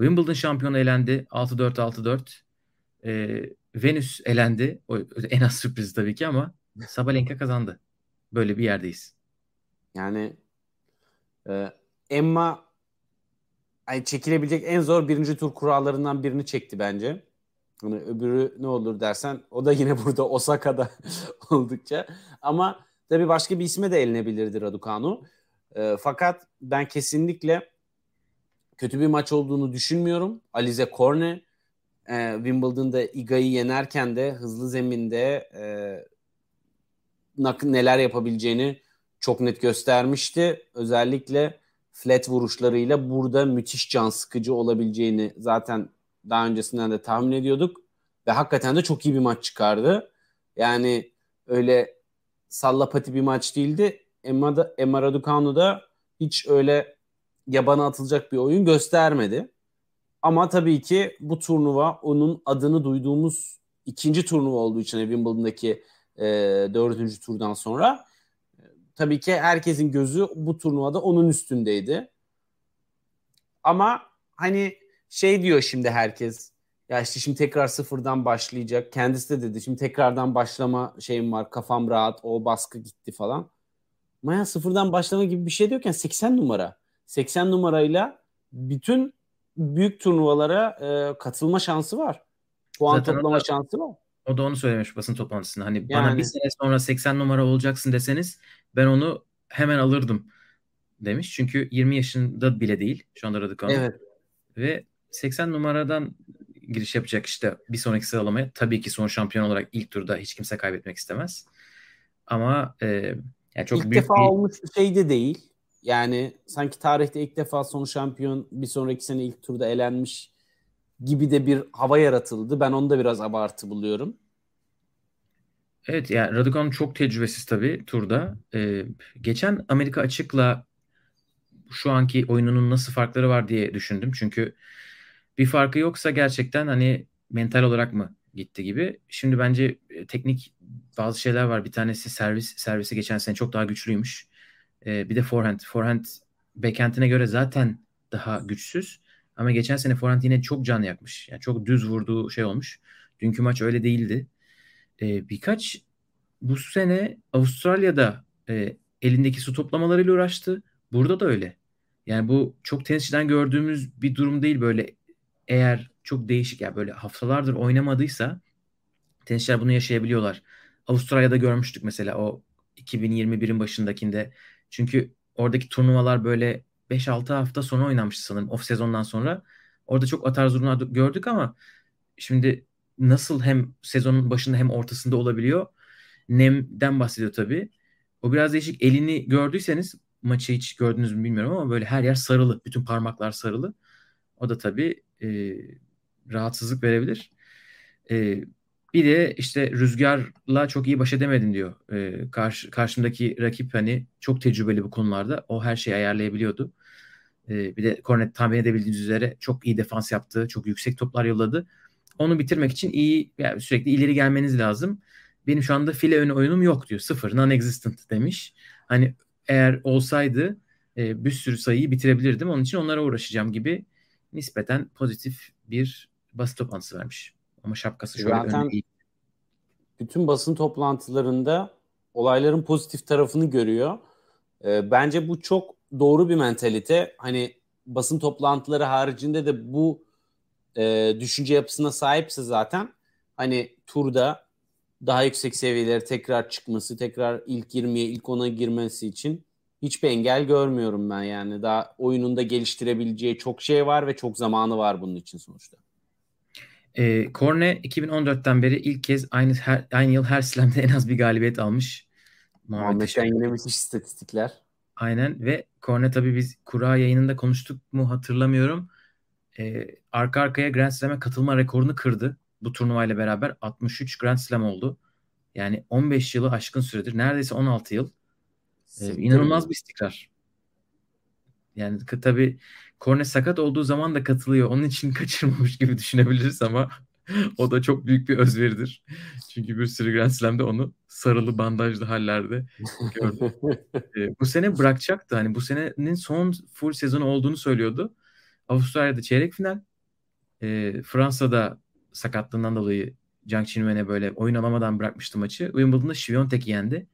Wimbledon şampiyonu elendi. 6-4, 6-4. Ee, Venüs elendi. O en az sürpriz tabii ki ama Sabalenka kazandı. Böyle bir yerdeyiz.
Yani e, Emma ay çekilebilecek en zor birinci tur kurallarından birini çekti bence. Hani öbürü ne olur dersen o da yine burada Osaka'da oldukça. Ama tabii başka bir isme de elinebilirdi Raducanu. E, fakat ben kesinlikle kötü bir maç olduğunu düşünmüyorum. Alize Corne e, Wimbledon'da Iga'yı yenerken de hızlı zeminde e, neler yapabileceğini çok net göstermişti. Özellikle flat vuruşlarıyla burada müthiş can sıkıcı olabileceğini zaten daha öncesinden de tahmin ediyorduk. Ve hakikaten de çok iyi bir maç çıkardı. Yani öyle sallapati bir maç değildi. Emma, Emma Raducanu da hiç öyle yabana atılacak bir oyun göstermedi. Ama tabii ki bu turnuva onun adını duyduğumuz ikinci turnuva olduğu için Wimbledon'daki e, dördüncü turdan sonra tabii ki herkesin gözü bu turnuvada onun üstündeydi. Ama hani şey diyor şimdi herkes ya işte şimdi tekrar sıfırdan başlayacak. Kendisi de dedi şimdi tekrardan başlama şeyim var kafam rahat o baskı gitti falan. Ama ya sıfırdan başlama gibi bir şey diyorken 80 numara. 80 numarayla bütün büyük turnuvalara e, katılma şansı var. Puan
Zaten
toplama
da-
şansı var.
O da onu söylemiş basın toplantısında. Hani bana
Yani.
bir sene sonra 80 numara olacaksın deseniz ben onu hemen alırdım demiş. Çünkü 20 yaşında bile değil şu anda Raducanu.
Evet.
Ve 80 numaradan giriş yapacak işte bir sonraki sıralamaya. Tabii ki son şampiyon olarak ilk turda hiç kimse kaybetmek istemez. Ama e, yani çok
ilk
büyük
defa
bir
olmuş bir şey de değil. Yani sanki tarihte ilk defa son şampiyon bir sonraki sene ilk turda elenmiş gibi de bir hava yaratıldı. Ben onu da biraz abartı buluyorum.
Evet yani Raducanu çok tecrübesiz tabii turda. Ee, geçen Amerika açıkla şu anki oyununun nasıl farkları var diye düşündüm. Çünkü bir farkı yoksa gerçekten hani mental olarak mı gitti gibi. Şimdi bence e, teknik bazı şeyler var. Bir tanesi servis servisi geçen sene çok daha güçlüymüş. Ee, bir de forehand. Forehand backhand'ine göre zaten daha güçsüz. Ama geçen sene forehand yine çok can yakmış. Yani çok düz vurduğu şey olmuş. Dünkü maç öyle değildi. Ee, birkaç bu sene Avustralya'da e, elindeki su toplamalarıyla uğraştı. Burada da öyle. Yani bu çok tenisçiden gördüğümüz bir durum değil böyle eğer çok değişik ya yani böyle haftalardır oynamadıysa tenisçiler bunu yaşayabiliyorlar. Avustralya'da görmüştük mesela o 2021'in başındakinde. Çünkü oradaki turnuvalar böyle 5-6 hafta sonra oynanmıştı sanırım off sezondan sonra. Orada çok atar zurna gördük ama şimdi nasıl hem sezonun başında hem ortasında olabiliyor? Nem'den bahsediyor tabii. O biraz değişik. Elini gördüyseniz maçı hiç gördünüz mü bilmiyorum ama böyle her yer sarılı. Bütün parmaklar sarılı. O da tabii e, rahatsızlık verebilir. E, bir de işte rüzgarla çok iyi baş edemedim diyor. E, karşı, karşımdaki rakip hani çok tecrübeli bu konularda. O her şeyi ayarlayabiliyordu. E, bir de Cornet tahmin edebildiğiniz üzere çok iyi defans yaptı. Çok yüksek toplar yolladı. Onu bitirmek için iyi yani sürekli ileri gelmeniz lazım. Benim şu anda file önü oyunum yok diyor. Sıfır, non-existent demiş. Hani eğer olsaydı e, bir sürü sayıyı bitirebilirdim. Onun için onlara uğraşacağım gibi nispeten pozitif bir basın toplantısı vermiş. Ama şapkası şöyle
Zaten iyi. bütün basın toplantılarında olayların pozitif tarafını görüyor. E, bence bu çok doğru bir mentalite. Hani basın toplantıları haricinde de bu e, düşünce yapısına sahipse zaten hani turda daha yüksek seviyelere tekrar çıkması, tekrar ilk 20'ye, ilk 10'a girmesi için hiçbir engel görmüyorum ben yani. Daha oyununda geliştirebileceği çok şey var ve çok zamanı var bunun için sonuçta.
E, Korne 2014'ten beri ilk kez aynı her, aynı yıl her slam'de en az bir galibiyet almış.
Muhammed'den yine müthiş istatistikler.
Aynen ve Korne tabii biz kura yayınında konuştuk mu hatırlamıyorum. E, arka arkaya Grand Slam'e katılma rekorunu kırdı. Bu turnuvayla beraber 63 Grand Slam oldu. Yani 15 yılı aşkın süredir. Neredeyse 16 yıl. Ee, inanılmaz bir istikrar. Yani tabii Korne sakat olduğu zaman da katılıyor. Onun için kaçırmamış gibi düşünebiliriz ama o da çok büyük bir özveridir. Çünkü bir sürü Grand Slam'de onu sarılı bandajlı hallerde gördüm. ee, bu sene bırakacaktı. Hani bu senenin son full sezonu olduğunu söylüyordu. Avustralya'da çeyrek final. E, Fransa'da sakatlığından dolayı Jiang Qinwen'e böyle oyun alamadan bırakmıştı maçı. Wimbledon'da Świątek'i yendi.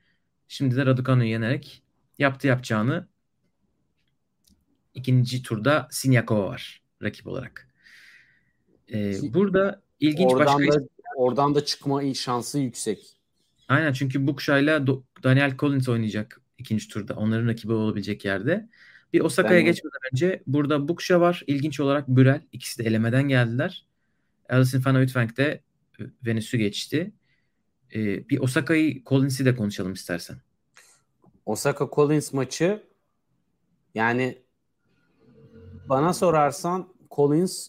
Şimdi de Raducanu'yu yenerek yaptı yapacağını ikinci turda Sinyakova var rakip olarak. Ee, burada ilginç
oradan
başka...
Da, oradan da çıkma şansı yüksek.
Aynen çünkü Bukşa ile Daniel Collins oynayacak ikinci turda. Onların rakibi olabilecek yerde. Bir Osaka'ya ben... geçmeden önce burada Bukşa var. İlginç olarak Bürel. İkisi de elemeden geldiler. Alison van Uytvanck de Venüs'ü geçti. Ee, bir Osaka'yı Collins'i de konuşalım istersen.
Osaka Collins maçı yani bana sorarsan Collins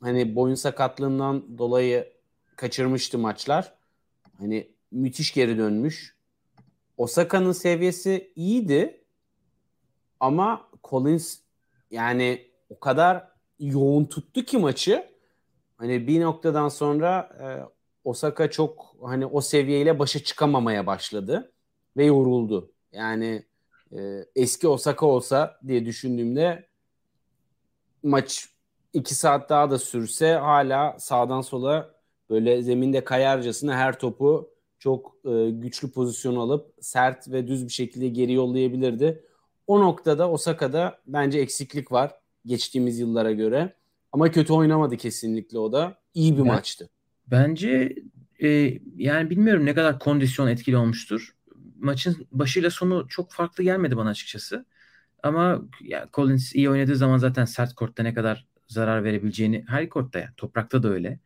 hani boyun sakatlığından dolayı kaçırmıştı maçlar. Hani müthiş geri dönmüş. Osaka'nın seviyesi iyiydi ama Collins yani o kadar yoğun tuttu ki maçı. Hani bir noktadan sonra e, Osaka çok hani o seviyeyle başa çıkamamaya başladı ve yoruldu. Yani e, eski Osaka olsa diye düşündüğümde maç iki saat daha da sürse hala sağdan sola böyle zeminde kayarcasına her topu çok e, güçlü pozisyon alıp sert ve düz bir şekilde geri yollayabilirdi. O noktada Osaka'da bence eksiklik var geçtiğimiz yıllara göre. Ama kötü oynamadı kesinlikle o da. İyi bir ben, maçtı.
Bence e, yani bilmiyorum ne kadar kondisyon etkili olmuştur. Maçın başıyla sonu çok farklı gelmedi bana açıkçası. Ama ya Collins iyi oynadığı zaman zaten sert kortta ne kadar zarar verebileceğini her kortta yani toprakta da öyle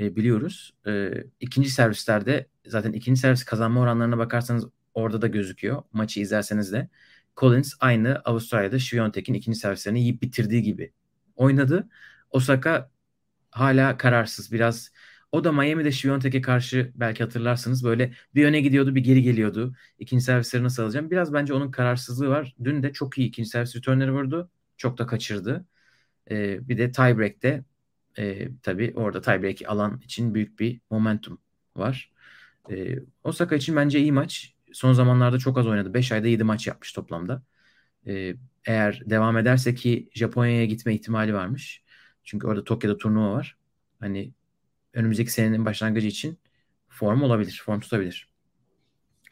e, biliyoruz. E, ikinci servislerde zaten ikinci servis kazanma oranlarına bakarsanız orada da gözüküyor. Maçı izlerseniz de Collins aynı Avustralya'da Świątek'in ikinci servislerini yiyip bitirdiği gibi oynadı. Osaka hala kararsız. Biraz O da Miami'de Şiviyontek'e karşı belki hatırlarsınız böyle bir öne gidiyordu bir geri geliyordu. İkinci servisleri nasıl alacağım? Biraz bence onun kararsızlığı var. Dün de çok iyi ikinci servis returnleri vurdu. Çok da kaçırdı. E, bir de tiebreak'te e, tabii orada tiebreak alan için büyük bir momentum var. E, Osaka için bence iyi maç. Son zamanlarda çok az oynadı. 5 ayda 7 maç yapmış toplamda. E, eğer devam ederse ki Japonya'ya gitme ihtimali varmış. Çünkü orada Tokyo'da turnuva var. Hani önümüzdeki senenin başlangıcı için form olabilir. Form tutabilir.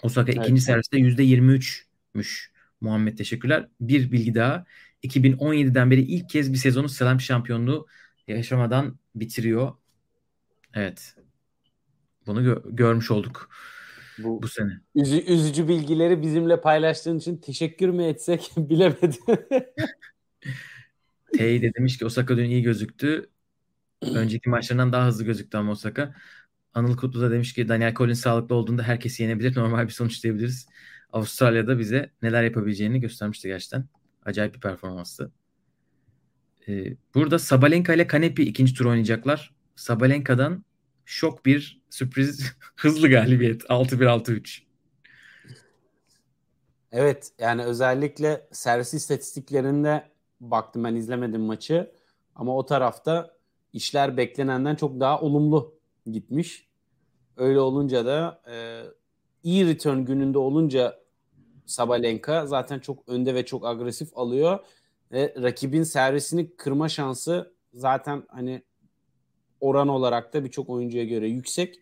Osaka evet. ikinci serviste %23'müş. Muhammed teşekkürler. Bir bilgi daha. 2017'den beri ilk kez bir sezonu Slam şampiyonluğu yaşamadan bitiriyor. Evet. Bunu gö- görmüş olduk bu, bu sene.
Üzü, üzücü bilgileri bizimle paylaştığın için teşekkür mü etsek bilemedim.
Tey de demiş ki Osaka dün iyi gözüktü. Önceki maçlarından daha hızlı gözüktü ama Osaka. Anıl Kutlu da demiş ki Daniel Collins sağlıklı olduğunda herkesi yenebilir. Normal bir sonuç diyebiliriz. Avustralya'da bize neler yapabileceğini göstermişti gerçekten. Acayip bir performanstı. Ee, burada Sabalenka ile Kanepi ikinci tur oynayacaklar. Sabalenka'dan şok bir sürpriz hızlı galibiyet 6-1-6-3.
Evet yani özellikle servis istatistiklerinde baktım ben izlemedim maçı ama o tarafta işler beklenenden çok daha olumlu gitmiş. Öyle olunca da e, iyi return gününde olunca Sabalenka zaten çok önde ve çok agresif alıyor. Ve rakibin servisini kırma şansı zaten hani oran olarak da birçok oyuncuya göre yüksek.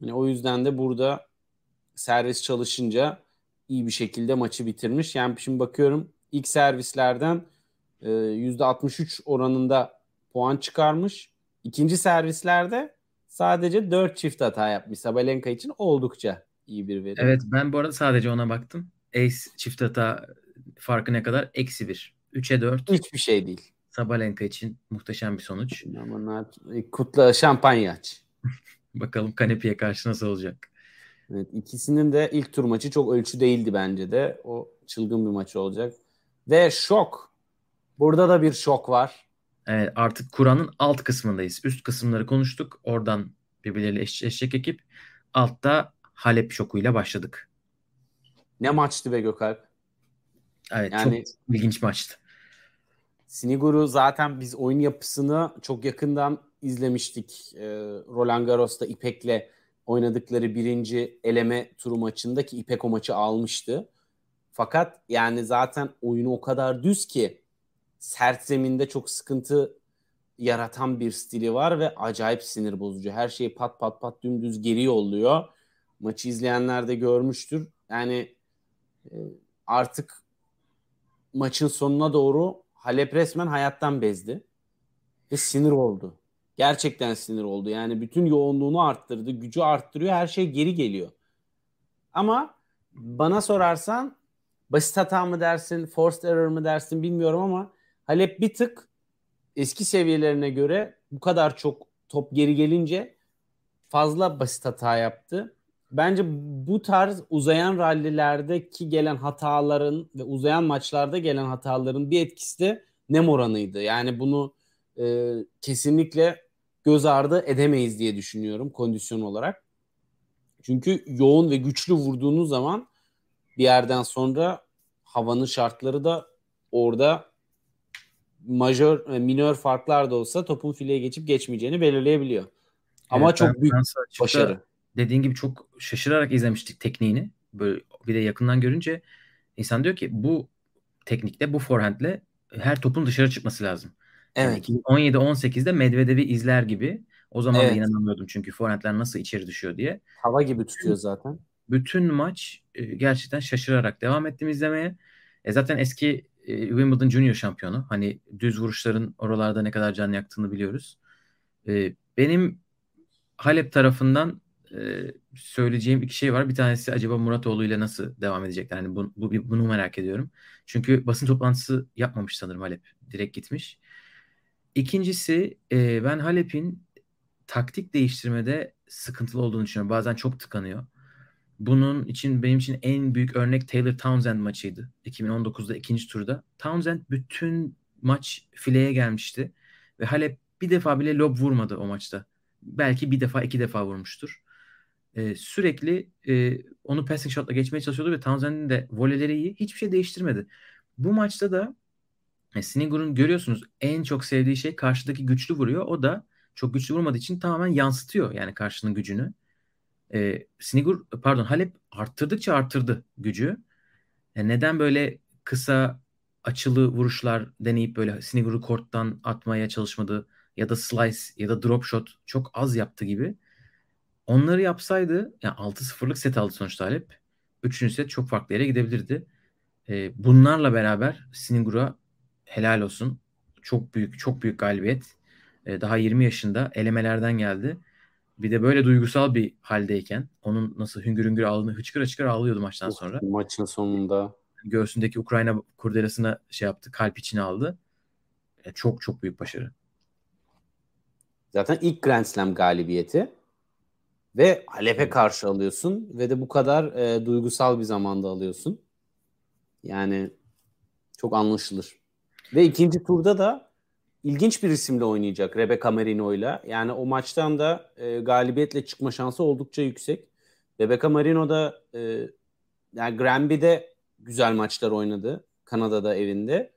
Yani o yüzden de burada servis çalışınca iyi bir şekilde maçı bitirmiş. Yani şimdi bakıyorum ilk servislerden e, %63 oranında puan çıkarmış. İkinci servislerde sadece 4 çift hata yapmış. Sabalenka için oldukça iyi bir veri.
Evet ben bu arada sadece ona baktım. Ace çift hata farkı ne kadar? Eksi 1. 3'e 4.
Hiçbir şey değil.
Sabalenka için muhteşem bir sonuç.
Aman kutla şampanya aç.
Bakalım Kanepi'ye karşı nasıl olacak.
Evet, ikisinin de ilk tur maçı çok ölçü değildi bence de. O çılgın bir maç olacak. Ve şok. Burada da bir şok var.
Evet, artık Kur'an'ın alt kısmındayız. Üst kısımları konuştuk. Oradan birbirleriyle eşleşecek ekip. Altta Halep şokuyla başladık.
Ne maçtı be Gökalp?
Evet yani, çok ilginç maçtı.
Sinigur'u zaten biz oyun yapısını çok yakından izlemiştik. Ee, Roland Garros'ta İpek'le oynadıkları birinci eleme turu maçında ki İpek o maçı almıştı. Fakat yani zaten oyunu o kadar düz ki sert zeminde çok sıkıntı yaratan bir stili var ve acayip sinir bozucu. Her şeyi pat pat pat dümdüz geri yolluyor. Maçı izleyenler de görmüştür. Yani e, artık maçın sonuna doğru Halep resmen hayattan bezdi. Ve sinir oldu. Gerçekten sinir oldu. Yani bütün yoğunluğunu arttırdı. Gücü arttırıyor. Her şey geri geliyor. Ama bana sorarsan basit hata mı dersin, forced error mı dersin bilmiyorum ama Halep bir tık eski seviyelerine göre bu kadar çok top geri gelince fazla basit hata yaptı. Bence bu tarz uzayan rallilerdeki gelen hataların ve uzayan maçlarda gelen hataların bir etkisi de nem oranıydı. Yani bunu e, kesinlikle göz ardı edemeyiz diye düşünüyorum kondisyon olarak. Çünkü yoğun ve güçlü vurduğunuz zaman bir yerden sonra havanın şartları da orada majör, e, minör farklar da olsa topun fileye geçip geçmeyeceğini belirleyebiliyor. Ama evet, çok büyük başarı
dediğin gibi çok şaşırarak izlemiştik tekniğini. Böyle bir de yakından görünce insan diyor ki bu teknikte bu forehandle her topun dışarı çıkması lazım. Evet. Yani 17-18'de Medvedev'i izler gibi. O zaman evet. da inanamıyordum çünkü forehandler nasıl içeri düşüyor diye.
Hava gibi tutuyor zaten.
Bütün maç e, gerçekten şaşırarak devam ettim izlemeye. E zaten eski e, Wimbledon Junior şampiyonu. Hani düz vuruşların oralarda ne kadar can yaktığını biliyoruz. E, benim Halep tarafından e, söyleyeceğim iki şey var. Bir tanesi acaba Muratoğlu ile nasıl devam edecekler? Yani bu, bu, bunu merak ediyorum. Çünkü basın toplantısı yapmamış sanırım Halep. Direkt gitmiş. İkincisi e, ben Halep'in taktik değiştirmede sıkıntılı olduğunu düşünüyorum. Bazen çok tıkanıyor. Bunun için benim için en büyük örnek Taylor Townsend maçıydı. 2019'da ikinci turda. Townsend bütün maç fileye gelmişti. Ve Halep bir defa bile lob vurmadı o maçta. belki bir defa iki defa vurmuştur. E, sürekli e, onu passing shotla geçmeye çalışıyordu ve Townsend'in de voleyleri iyi. Hiçbir şey değiştirmedi. Bu maçta da e, Sinigur'un görüyorsunuz en çok sevdiği şey karşıdaki güçlü vuruyor. O da çok güçlü vurmadığı için tamamen yansıtıyor yani karşının gücünü. E, Sinigur pardon Halep arttırdıkça arttırdı gücü. E, neden böyle kısa açılı vuruşlar deneyip böyle Sinigur'u korttan atmaya çalışmadı ya da slice ya da drop shot çok az yaptı gibi. Onları yapsaydı yani 6-0'lık set aldı sonuçta Halep. Üçüncü set çok farklı yere gidebilirdi. E, bunlarla beraber Sinigur'a helal olsun. Çok büyük çok büyük galibiyet. E, daha 20 yaşında elemelerden geldi. Bir de böyle duygusal bir haldeyken onun nasıl hüngür hüngür ağladığını hıçkıra hıçkıra ağlıyordu maçtan sonra.
Maçın sonunda.
Göğsündeki Ukrayna kurdelasına şey yaptı. Kalp içine aldı. E, çok çok büyük başarı.
Zaten ilk Grand Slam galibiyeti ve Halep'e karşı alıyorsun ve de bu kadar e, duygusal bir zamanda alıyorsun. Yani çok anlaşılır. Ve ikinci turda da ilginç bir isimle oynayacak Rebecca Marino ile. Yani o maçtan da e, galibiyetle çıkma şansı oldukça yüksek. Rebecca Marino da e, yani Granby'de güzel maçlar oynadı. Kanada'da evinde.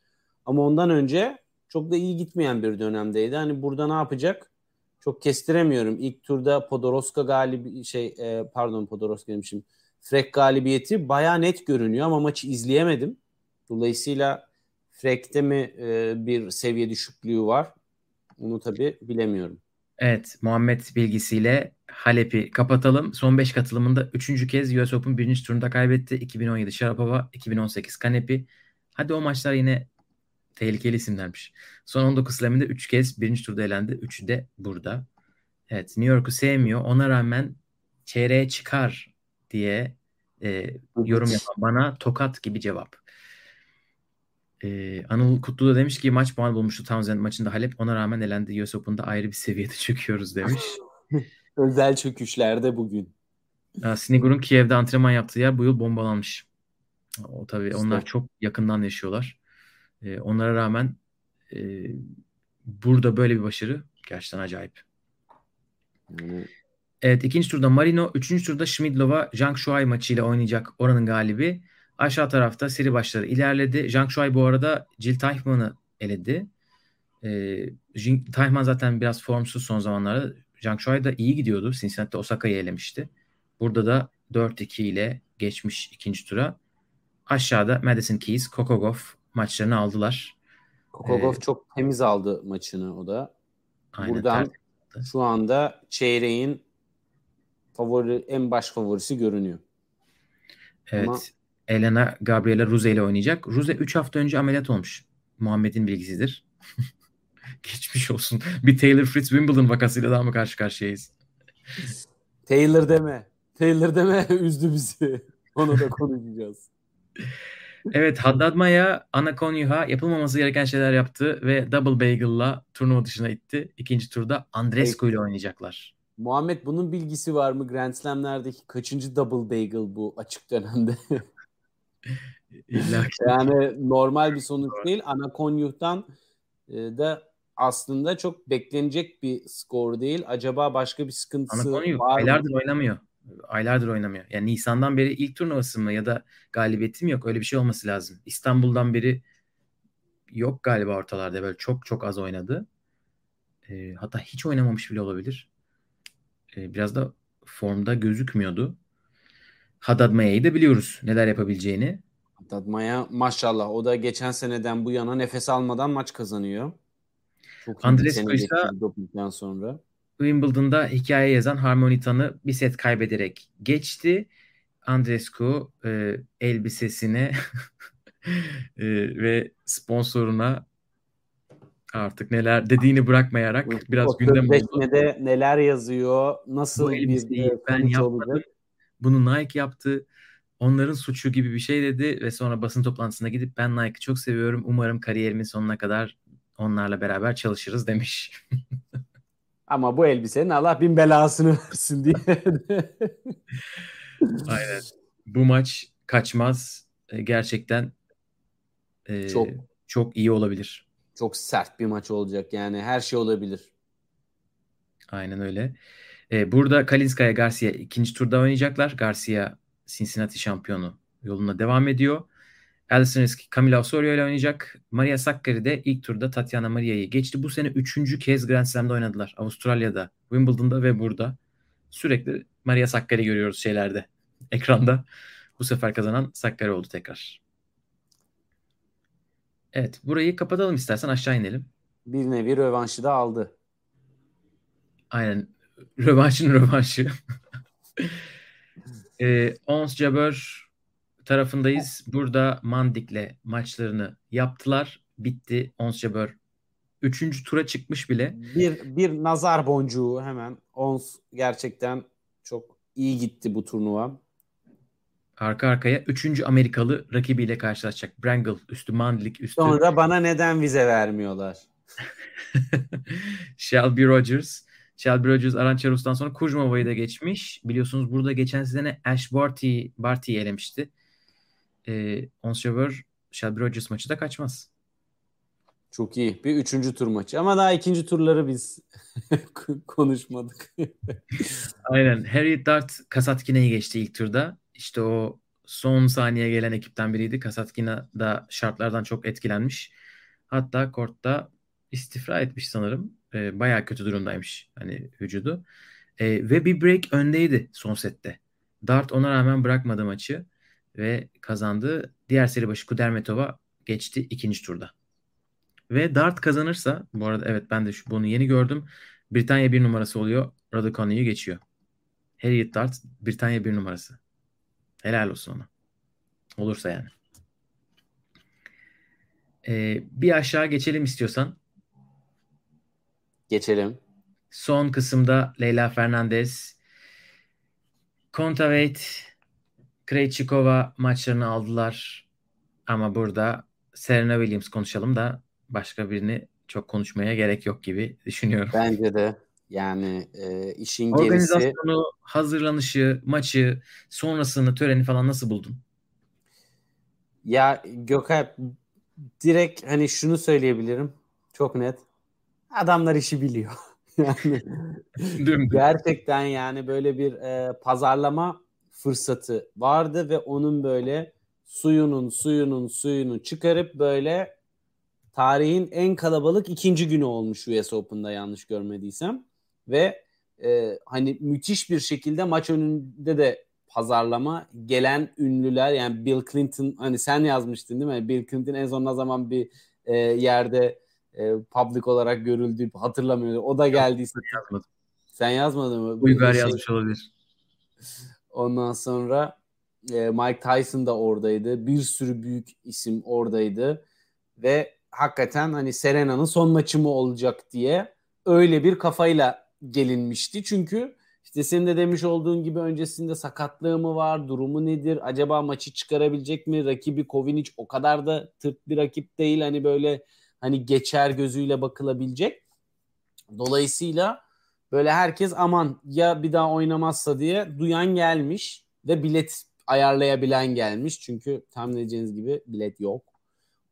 Ama ondan önce çok da iyi gitmeyen bir dönemdeydi. Hani burada ne yapacak? Çok kestiremiyorum. İlk turda Podoroska galibi şey e, pardon Podoroska demişim. Frek galibiyeti baya net görünüyor ama maçı izleyemedim. Dolayısıyla Frek'te mi e, bir seviye düşüklüğü var? Onu tabii bilemiyorum.
Evet, Muhammed bilgisiyle Halep'i kapatalım. Son 5 katılımında 3. kez US Open 1. turunda kaybetti. 2017 Sharapova, 2018 Kanepi. Hadi o maçlar yine tehlikeli isimlermiş. Son 19 slam'inde 3 kez 1. turda elendi. 3'ü de burada. Evet, New York'u sevmiyor. Ona rağmen çeyreğe çıkar diye e, yorum yapan bana tokat gibi cevap. Ee, Anıl Kutlu da demiş ki maç puan bulmuştu Townsend maçında Halep. Ona rağmen elendi US Open'da ayrı bir seviyede çöküyoruz demiş.
Özel çöküşlerde bugün.
Sinigur'un Kiev'de antrenman yaptığı yer bu yıl bombalanmış. O tabii işte. onlar çok yakından yaşıyorlar. Ee, onlara rağmen e, burada böyle bir başarı gerçekten acayip. Hmm. Evet ikinci turda Marino, üçüncü turda Schmidlova Zhang Shuai maçıyla oynayacak oranın galibi. Aşağı tarafta seri başları ilerledi. Zhang Shuai bu arada Jill Teichmann'ı eledi. Ee, Teichmann zaten biraz formsuz son zamanlarda. Zhang Shuai da iyi gidiyordu. Cincinnati'de Osaka'yı elemişti. Burada da 4-2 ile geçmiş ikinci tura. Aşağıda Madison Keys, Kokogov maçlarını aldılar.
Kokogov ee, çok temiz aldı maçını o da. Aynen, Buradan tertemiz. şu anda çeyreğin favori en baş favorisi görünüyor.
Evet. Ama Elena Gabriela Ruze ile oynayacak. Ruze 3 hafta önce ameliyat olmuş. Muhammed'in bilgisidir. Geçmiş olsun. Bir Taylor Fritz Wimbledon vakasıyla daha mı karşı karşıyayız?
Taylor deme. Taylor deme üzdü bizi. Onu da konuşacağız.
evet Haddad Maya Ana Konyuha yapılmaması gereken şeyler yaptı ve Double Bagel'la turnuva dışına itti. İkinci turda Andrescu ile oynayacaklar.
Muhammed bunun bilgisi var mı? Grand Slam'lerdeki kaçıncı Double Bagel bu açık dönemde? Yani normal bir sonuç değil. Anakonyuh'tan e, da aslında çok beklenecek bir skor değil. Acaba başka bir sıkıntısı Anakonyuh, var mı?
Aylardır oynamıyor. Aylardır oynamıyor. Yani Nisan'dan beri ilk turnuvası mı ya da galibiyetim yok. Öyle bir şey olması lazım. İstanbul'dan beri yok galiba ortalarda. Böyle çok çok az oynadı. E, hatta hiç oynamamış bile olabilir. E, biraz da formda gözükmüyordu. Haddad Maya'yı da biliyoruz neler yapabileceğini.
Haddad Maya maşallah o da geçen seneden bu yana nefes almadan maç kazanıyor.
Çok Andrescu ise sonra. Wimbledon'da hikaye yazan Harmonitan'ı bir set kaybederek geçti. Andrescu e, elbisesine e, ve sponsoruna artık neler dediğini bırakmayarak biraz gündem oldu.
neler yazıyor, nasıl bir e, ben yapmadım. Olacak?
Bunu Nike yaptı. Onların suçu gibi bir şey dedi ve sonra basın toplantısına gidip ben Nike'ı çok seviyorum. Umarım kariyerimin sonuna kadar onlarla beraber çalışırız demiş.
Ama bu elbisenin Allah bin belasını versin diye.
Aynen. Bu maç kaçmaz. E, gerçekten e, çok çok iyi olabilir.
Çok sert bir maç olacak yani her şey olabilir.
Aynen öyle. Ee, burada Kalinskaya Garcia ikinci turda oynayacaklar. Garcia Cincinnati şampiyonu yoluna devam ediyor. Alison Risk Camila Osorio ile oynayacak. Maria Sakkari de ilk turda Tatiana Maria'yı geçti. Bu sene üçüncü kez Grand Slam'da oynadılar. Avustralya'da, Wimbledon'da ve burada. Sürekli Maria Sakkari görüyoruz şeylerde, ekranda. Bu sefer kazanan Sakkari oldu tekrar. Evet, burayı kapatalım istersen aşağı inelim.
Bir nevi rövanşı da aldı.
Aynen. Rövanşın rövanşı. ee, Ons Jabeur tarafındayız. Burada Mandik'le maçlarını yaptılar. Bitti. Ons Jabeur üçüncü tura çıkmış bile.
Bir, bir nazar boncuğu hemen. Ons gerçekten çok iyi gitti bu turnuva.
Arka arkaya üçüncü Amerikalı rakibiyle karşılaşacak. Brangle üstü Mandlik üstü.
Sonra bana neden vize vermiyorlar?
Shelby Rogers. Shelby Rogers Arançeros'tan sonra Kuzmova'yı da geçmiş. Biliyorsunuz burada geçen sene Ash Barty, Barty'yi elemişti. Ee, Ons Jabeur Shelby Rogers maçı da kaçmaz.
Çok iyi. Bir üçüncü tur maçı. Ama daha ikinci turları biz konuşmadık.
Aynen. Harry Dart Kasatkina'yı geçti ilk turda. İşte o son saniye gelen ekipten biriydi. Kasatkina da şartlardan çok etkilenmiş. Hatta kortta istifra etmiş sanırım. E, bayağı kötü durumdaymış hani vücudu. E, ve bir break öndeydi son sette. Dart ona rağmen bırakmadı maçı ve kazandı. Diğer seri başı Kudermetova geçti ikinci turda. Ve Dart kazanırsa bu arada evet ben de şu, bunu yeni gördüm. Britanya bir numarası oluyor. Raducanu'yu geçiyor. Harriet Dart Britanya bir numarası. Helal olsun ona. Olursa yani. Ee, bir aşağı geçelim istiyorsan.
Geçelim.
Son kısımda Leyla Fernandez, Kontaveit, Krejcikova maçlarını aldılar. Ama burada Serena Williams konuşalım da başka birini çok konuşmaya gerek yok gibi düşünüyorum.
Bence de. Yani e, işin
Organizasyonu,
gerisi...
hazırlanışı, maçı, sonrasını, töreni falan nasıl buldun?
Ya Gökay direkt hani şunu söyleyebilirim. Çok net. Adamlar işi biliyor. yani gerçekten yani böyle bir e, pazarlama fırsatı vardı ve onun böyle suyunun suyunun suyunu çıkarıp böyle tarihin en kalabalık ikinci günü olmuş US Open'da yanlış görmediysem ve e, hani müthiş bir şekilde maç önünde de pazarlama gelen ünlüler yani Bill Clinton hani sen yazmıştın değil mi? Bill Clinton en son ne zaman bir e, yerde e, public olarak görüldü hatırlamıyorum. O da geldiyse.
Yazmadım.
Sen yazmadın mı?
Uygar şey... yazmış olabilir.
Ondan sonra e, Mike Tyson da oradaydı. Bir sürü büyük isim oradaydı. Ve hakikaten hani Serena'nın son maçı mı olacak diye öyle bir kafayla gelinmişti. Çünkü işte senin de demiş olduğun gibi öncesinde sakatlığı mı var, durumu nedir, acaba maçı çıkarabilecek mi? Rakibi Kovinic o kadar da tırt bir rakip değil hani böyle hani geçer gözüyle bakılabilecek. Dolayısıyla böyle herkes aman ya bir daha oynamazsa diye duyan gelmiş ve bilet ayarlayabilen gelmiş. Çünkü tahmin edeceğiniz gibi bilet yok.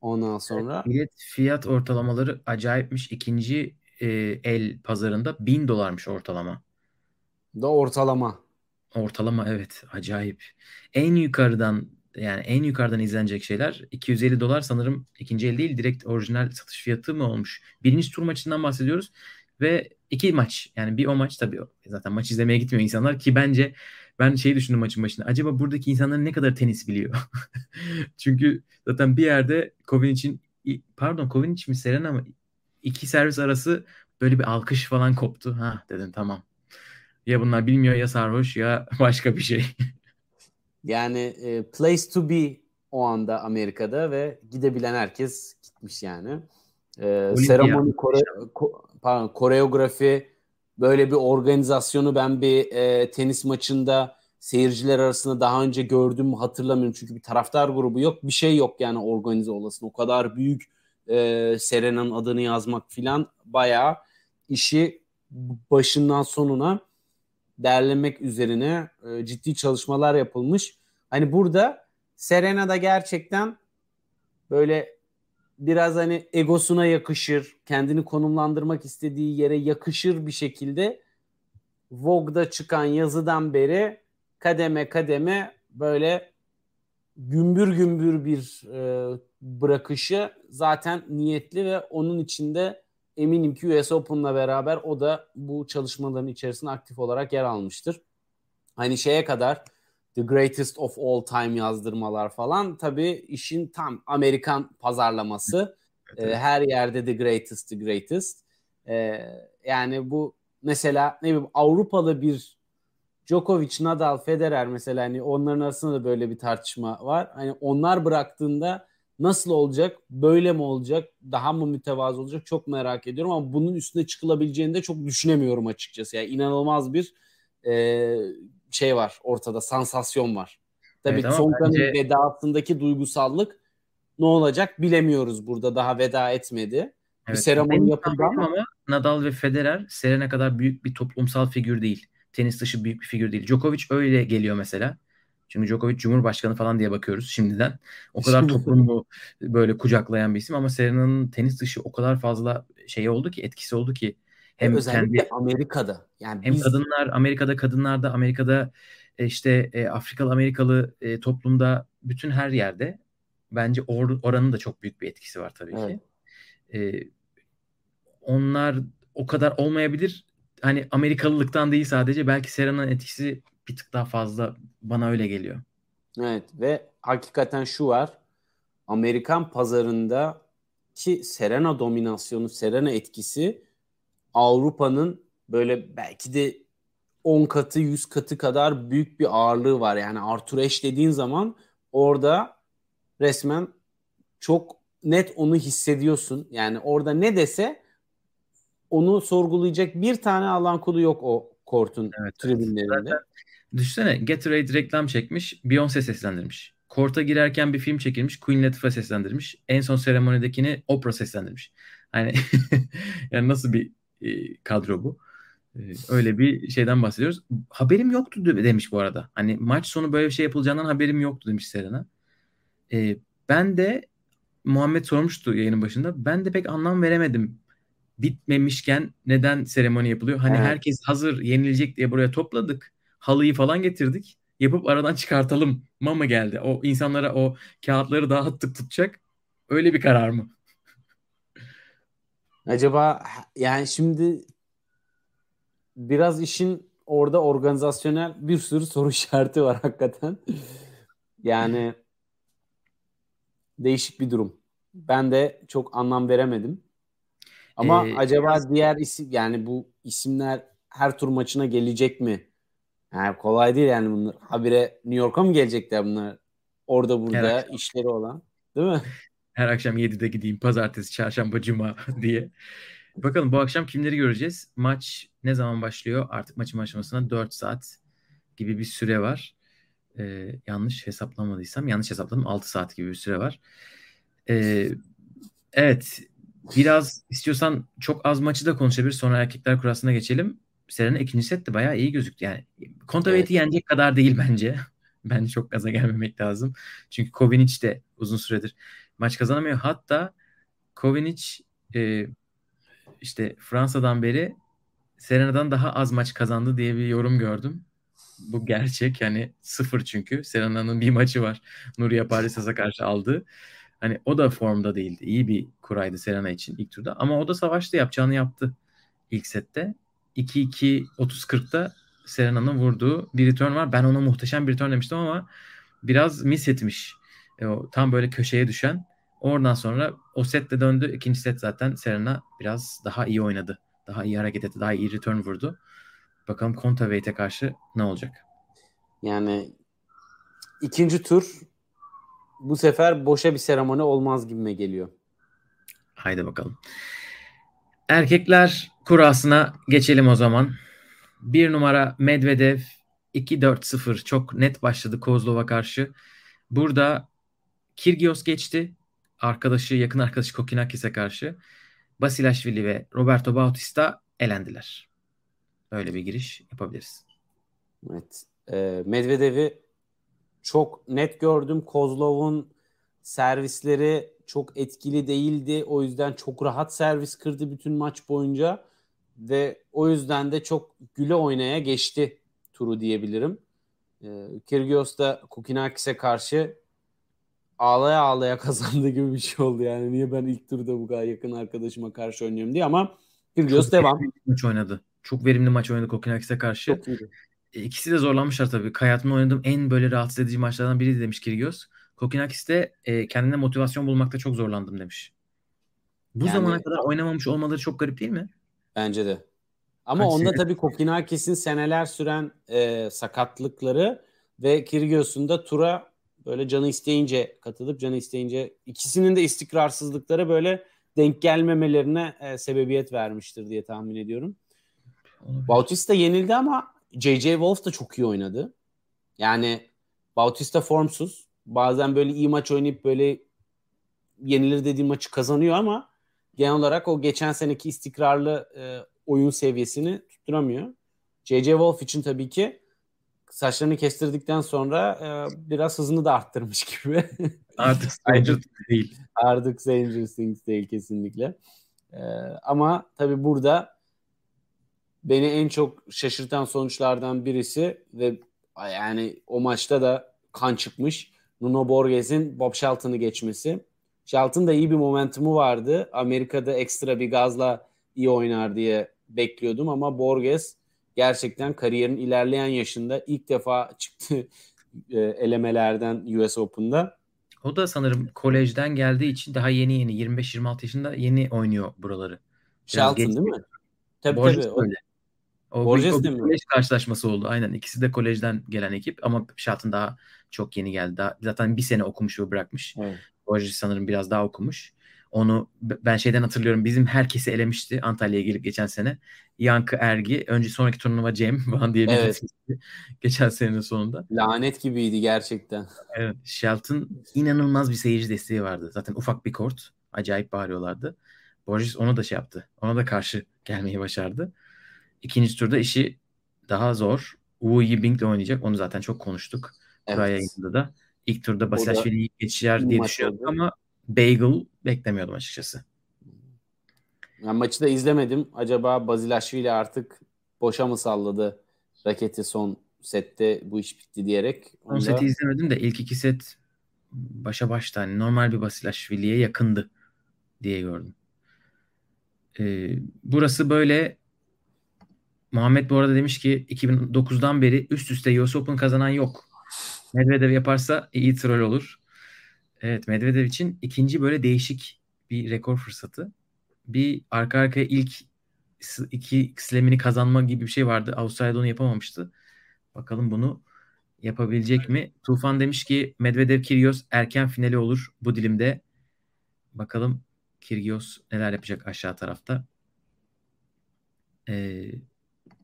Ondan sonra.
bilet fiyat ortalamaları acayipmiş. İkinci e, el pazarında bin dolarmış ortalama.
Da ortalama.
Ortalama evet acayip. En yukarıdan yani en yukarıdan izlenecek şeyler 250 dolar sanırım ikinci el değil direkt orijinal satış fiyatı mı olmuş? Birinci tur maçından bahsediyoruz ve iki maç yani bir o maç tabii zaten maç izlemeye gitmiyor insanlar ki bence ben şey düşündüm maçın başında acaba buradaki insanlar ne kadar tenis biliyor? Çünkü zaten bir yerde için pardon için mi Serena mı iki servis arası böyle bir alkış falan koptu. Ha dedim tamam. Ya bunlar bilmiyor ya sarhoş ya başka bir şey.
Yani e, place to be o anda Amerika'da ve gidebilen herkes gitmiş yani. E, seremoni kore, ko, pardon, koreografi böyle bir organizasyonu ben bir e, tenis maçında seyirciler arasında daha önce gördüm hatırlamıyorum. Çünkü bir taraftar grubu yok. Bir şey yok yani organize olasın. O kadar büyük e, Serena'nın adını yazmak filan bayağı işi başından sonuna derlemek üzerine e, ciddi çalışmalar yapılmış. Hani burada Serena da gerçekten böyle biraz hani egosuna yakışır, kendini konumlandırmak istediği yere yakışır bir şekilde Vogue'da çıkan yazıdan beri kademe kademe böyle gümbür gümbür bir e, bırakışı zaten niyetli ve onun içinde eminim ki US Open'la beraber o da bu çalışmaların içerisinde aktif olarak yer almıştır. Hani şeye kadar The Greatest of All Time yazdırmalar falan tabii işin tam Amerikan pazarlaması. Evet. Ee, her yerde The Greatest, The Greatest. Ee, yani bu mesela ne bileyim Avrupalı bir Djokovic, Nadal, Federer mesela hani onların arasında da böyle bir tartışma var. Hani onlar bıraktığında nasıl olacak? Böyle mi olacak? Daha mı mütevazı olacak? Çok merak ediyorum ama bunun üstüne çıkılabileceğini de çok düşünemiyorum açıkçası. Yani inanılmaz bir e, şey var ortada, sansasyon var. Tabii evet, Songkran'ın bence... vedasındaki duygusallık ne olacak bilemiyoruz burada daha veda etmedi. Evet, bir seremoni yapıldı ama... ama
Nadal ve Federer Serena kadar büyük bir toplumsal figür değil. Tenis dışı büyük bir figür değil. Djokovic öyle geliyor mesela. Çünkü Djokovic Cumhurbaşkanı falan diye bakıyoruz şimdiden. O kadar toplumu böyle kucaklayan bir isim ama Serena'nın tenis dışı o kadar fazla şey oldu ki etkisi oldu ki
hem özellikle kendi, Amerika'da. Yani
hem biz... kadınlar Amerika'da kadınlarda Amerika'da e, işte e, Afrikalı Amerikalı e, toplumda bütün her yerde bence or, oranın da çok büyük bir etkisi var tabii evet. ki. E, onlar o kadar olmayabilir. Hani Amerikalılıktan değil sadece belki Serena'nın etkisi bir tık daha fazla bana öyle geliyor.
Evet ve hakikaten şu var. Amerikan pazarında ki Serena dominasyonu, Serena etkisi Avrupa'nın böyle belki de 10 katı 100 katı kadar büyük bir ağırlığı var. Yani Arthur Ashe dediğin zaman orada resmen çok net onu hissediyorsun. Yani orada ne dese onu sorgulayacak bir tane alan kolu yok o kortun evet, tribünlerinde. Zaten
düşünsene Gatorade reklam çekmiş, Beyoncé seslendirmiş. Korta girerken bir film çekilmiş, Queen Latifah seslendirmiş. En son seremonidekini Oprah seslendirmiş. Hani yani nasıl bir e, kadro bu. E, öyle bir şeyden bahsediyoruz. Haberim yoktu demiş bu arada. Hani maç sonu böyle bir şey yapılacağından haberim yoktu demiş Serena. E, ben de Muhammed sormuştu yayının başında. Ben de pek anlam veremedim. Bitmemişken neden seremoni yapılıyor? Hani evet. herkes hazır yenilecek diye buraya topladık. Halıyı falan getirdik. Yapıp aradan çıkartalım mı geldi? O insanlara o kağıtları daha tık tutacak. Öyle bir karar mı?
Acaba yani şimdi biraz işin orada organizasyonel bir sürü soru işareti var hakikaten. Yani değişik bir durum. Ben de çok anlam veremedim. Ama ee, acaba biraz... diğer isim yani bu isimler her tur maçına gelecek mi? Yani kolay değil yani bunlar. Habire New York'a mı gelecekler bunlar? Orada burada işleri olan. Değil mi?
Her akşam 7'de gideyim pazartesi, çarşamba, cuma diye. Bakalım bu akşam kimleri göreceğiz? Maç ne zaman başlıyor? Artık maçın başlamasına 4 saat gibi bir süre var. Ee, yanlış hesaplamadıysam yanlış hesapladım 6 saat gibi bir süre var. Ee, evet biraz istiyorsan çok az maçı da konuşabilir. Sonra erkekler kurasına geçelim. Serena ikinci set bayağı iyi gözüktü. Yani Kontaveit'i evet. yenecek kadar değil bence. bence çok gaza gelmemek lazım. Çünkü Kovinic de uzun süredir maç kazanamıyor. Hatta Kovinic e, işte Fransa'dan beri Serena'dan daha az maç kazandı diye bir yorum gördüm. Bu gerçek yani sıfır çünkü. Serena'nın bir maçı var. Nuria Parisas'a karşı aldı. Hani o da formda değildi. İyi bir kuraydı Serena için ilk turda. Ama o da savaştı yapacağını yaptı ilk sette. 2-2 30-40'da Serena'nın vurduğu bir return var. Ben ona muhteşem bir return demiştim ama biraz miss etmiş. E, o, tam böyle köşeye düşen. Oradan sonra o set de döndü. İkinci set zaten Serena biraz daha iyi oynadı. Daha iyi hareket etti. Daha iyi return vurdu. Bakalım Kontaveit'e karşı ne olacak?
Yani ikinci tur bu sefer boşa bir seremoni olmaz gibime geliyor.
Haydi bakalım. Erkekler kurasına geçelim o zaman. Bir numara Medvedev 2-4-0 çok net başladı Kozlov'a karşı. Burada Kirgios geçti. Arkadaşı, yakın arkadaşı Kokinakis'e karşı. Basilashvili ve Roberto Bautista elendiler. Öyle bir giriş yapabiliriz.
Evet. E, Medvedev'i çok net gördüm. Kozlov'un servisleri çok etkili değildi. O yüzden çok rahat servis kırdı bütün maç boyunca ve o yüzden de çok güle oynaya geçti turu diyebilirim. Ee, Kyrgios da Kokinakis'e karşı ağlaya ağlaya kazandı gibi bir şey oldu yani. Niye ben ilk turda bu kadar yakın arkadaşıma karşı oynuyorum diye ama Kyrgios
Çok
devam.
maç oynadı. Çok verimli maç oynadı Kokinakis'e karşı.
Çok.
E, İkisi de zorlanmışlar tabii. Hayatımda oynadığım en böyle rahatsız edici maçlardan biriydi demiş Kyrgios. Kokinakis de e, kendine motivasyon bulmakta çok zorlandım demiş. Bu
Yani-
zamana kadar oynamamış olmaları çok garip değil mi?
Bence de. Ama
Kaç
onda
sene-
tabii Kokinakis'in seneler süren e, sakatlıkları ve Kyrgios'un da tura böyle canı isteyince katılıp canı isteyince ikisinin de istikrarsızlıkları böyle denk gelmemelerine e, sebebiyet vermiştir diye tahmin ediyorum. Bautista yenildi ama JJ Wolf da çok iyi oynadı. Yani Bautista formsuz. Bazen böyle iyi maç oynayıp böyle yenilir dediğim maçı kazanıyor ama genel olarak o geçen seneki istikrarlı e, oyun seviyesini tutturamıyor. JJ Wolf için tabii ki saçlarını kestirdikten sonra e, biraz hızını da arttırmış gibi.
Artık Stranger değil.
Artık Stranger Things değil kesinlikle. Ee, ama tabii burada beni en çok şaşırtan sonuçlardan birisi ve yani o maçta da kan çıkmış. Nuno Borges'in Bob Shelton'ı geçmesi. Shelton da iyi bir momentumu vardı. Amerika'da ekstra bir gazla iyi oynar diye bekliyordum ama Borges gerçekten kariyerin ilerleyen yaşında ilk defa çıktı e, elemelerden US Open'da.
O da sanırım kolejden geldiği için daha yeni yeni 25-26 yaşında yeni oynuyor buraları.
Shelton
geç-
değil mi? Tabii
Borges
tabii.
Öyle. O,
Borges
bir, o bir kolej karşılaşması oldu. Aynen. İkisi de kolejden gelen ekip ama Shelton daha çok yeni geldi. Daha, zaten bir sene okumuş ve bırakmış.
Evet.
Borges sanırım biraz daha okumuş. Onu ben şeyden hatırlıyorum. Bizim herkesi elemişti Antalya'ya gelip geçen sene. Yankı Ergi. Önce sonraki turnuva Cem falan diye bir
Evet.
geçen senenin sonunda.
Lanet gibiydi gerçekten.
Evet. Shelton inanılmaz bir seyirci desteği vardı. Zaten ufak bir kort. Acayip bağırıyorlardı. Borges onu da şey yaptı. Ona da karşı gelmeyi başardı. İkinci turda işi daha zor. Wu Yibing'le oynayacak. Onu zaten çok konuştuk.
Evet.
Buraya yayında da. İlk turda
da
Basilashvili'yi geçer diye düşünüyordum ama Bagel beklemiyordum açıkçası.
Ben maçı da izlemedim. Acaba Bazilashvili artık boşa mı salladı raketi son sette bu iş bitti diyerek.
Son
Onu da-
seti izlemedim de ilk iki set başa başta hani normal bir Basilashvili'ye yakındı diye gördüm. Ee, burası böyle Muhammed bu arada demiş ki 2009'dan beri üst üste US Open kazanan yok. Medvedev yaparsa iyi troll olur. Evet Medvedev için ikinci böyle değişik bir rekor fırsatı. Bir arka arkaya ilk iki slamini kazanma gibi bir şey vardı. Avustralya'da onu yapamamıştı. Bakalım bunu yapabilecek mi? Tufan demiş ki Medvedev Kyrgios erken finali olur bu dilimde. Bakalım Kyrgios neler yapacak aşağı tarafta. Ee,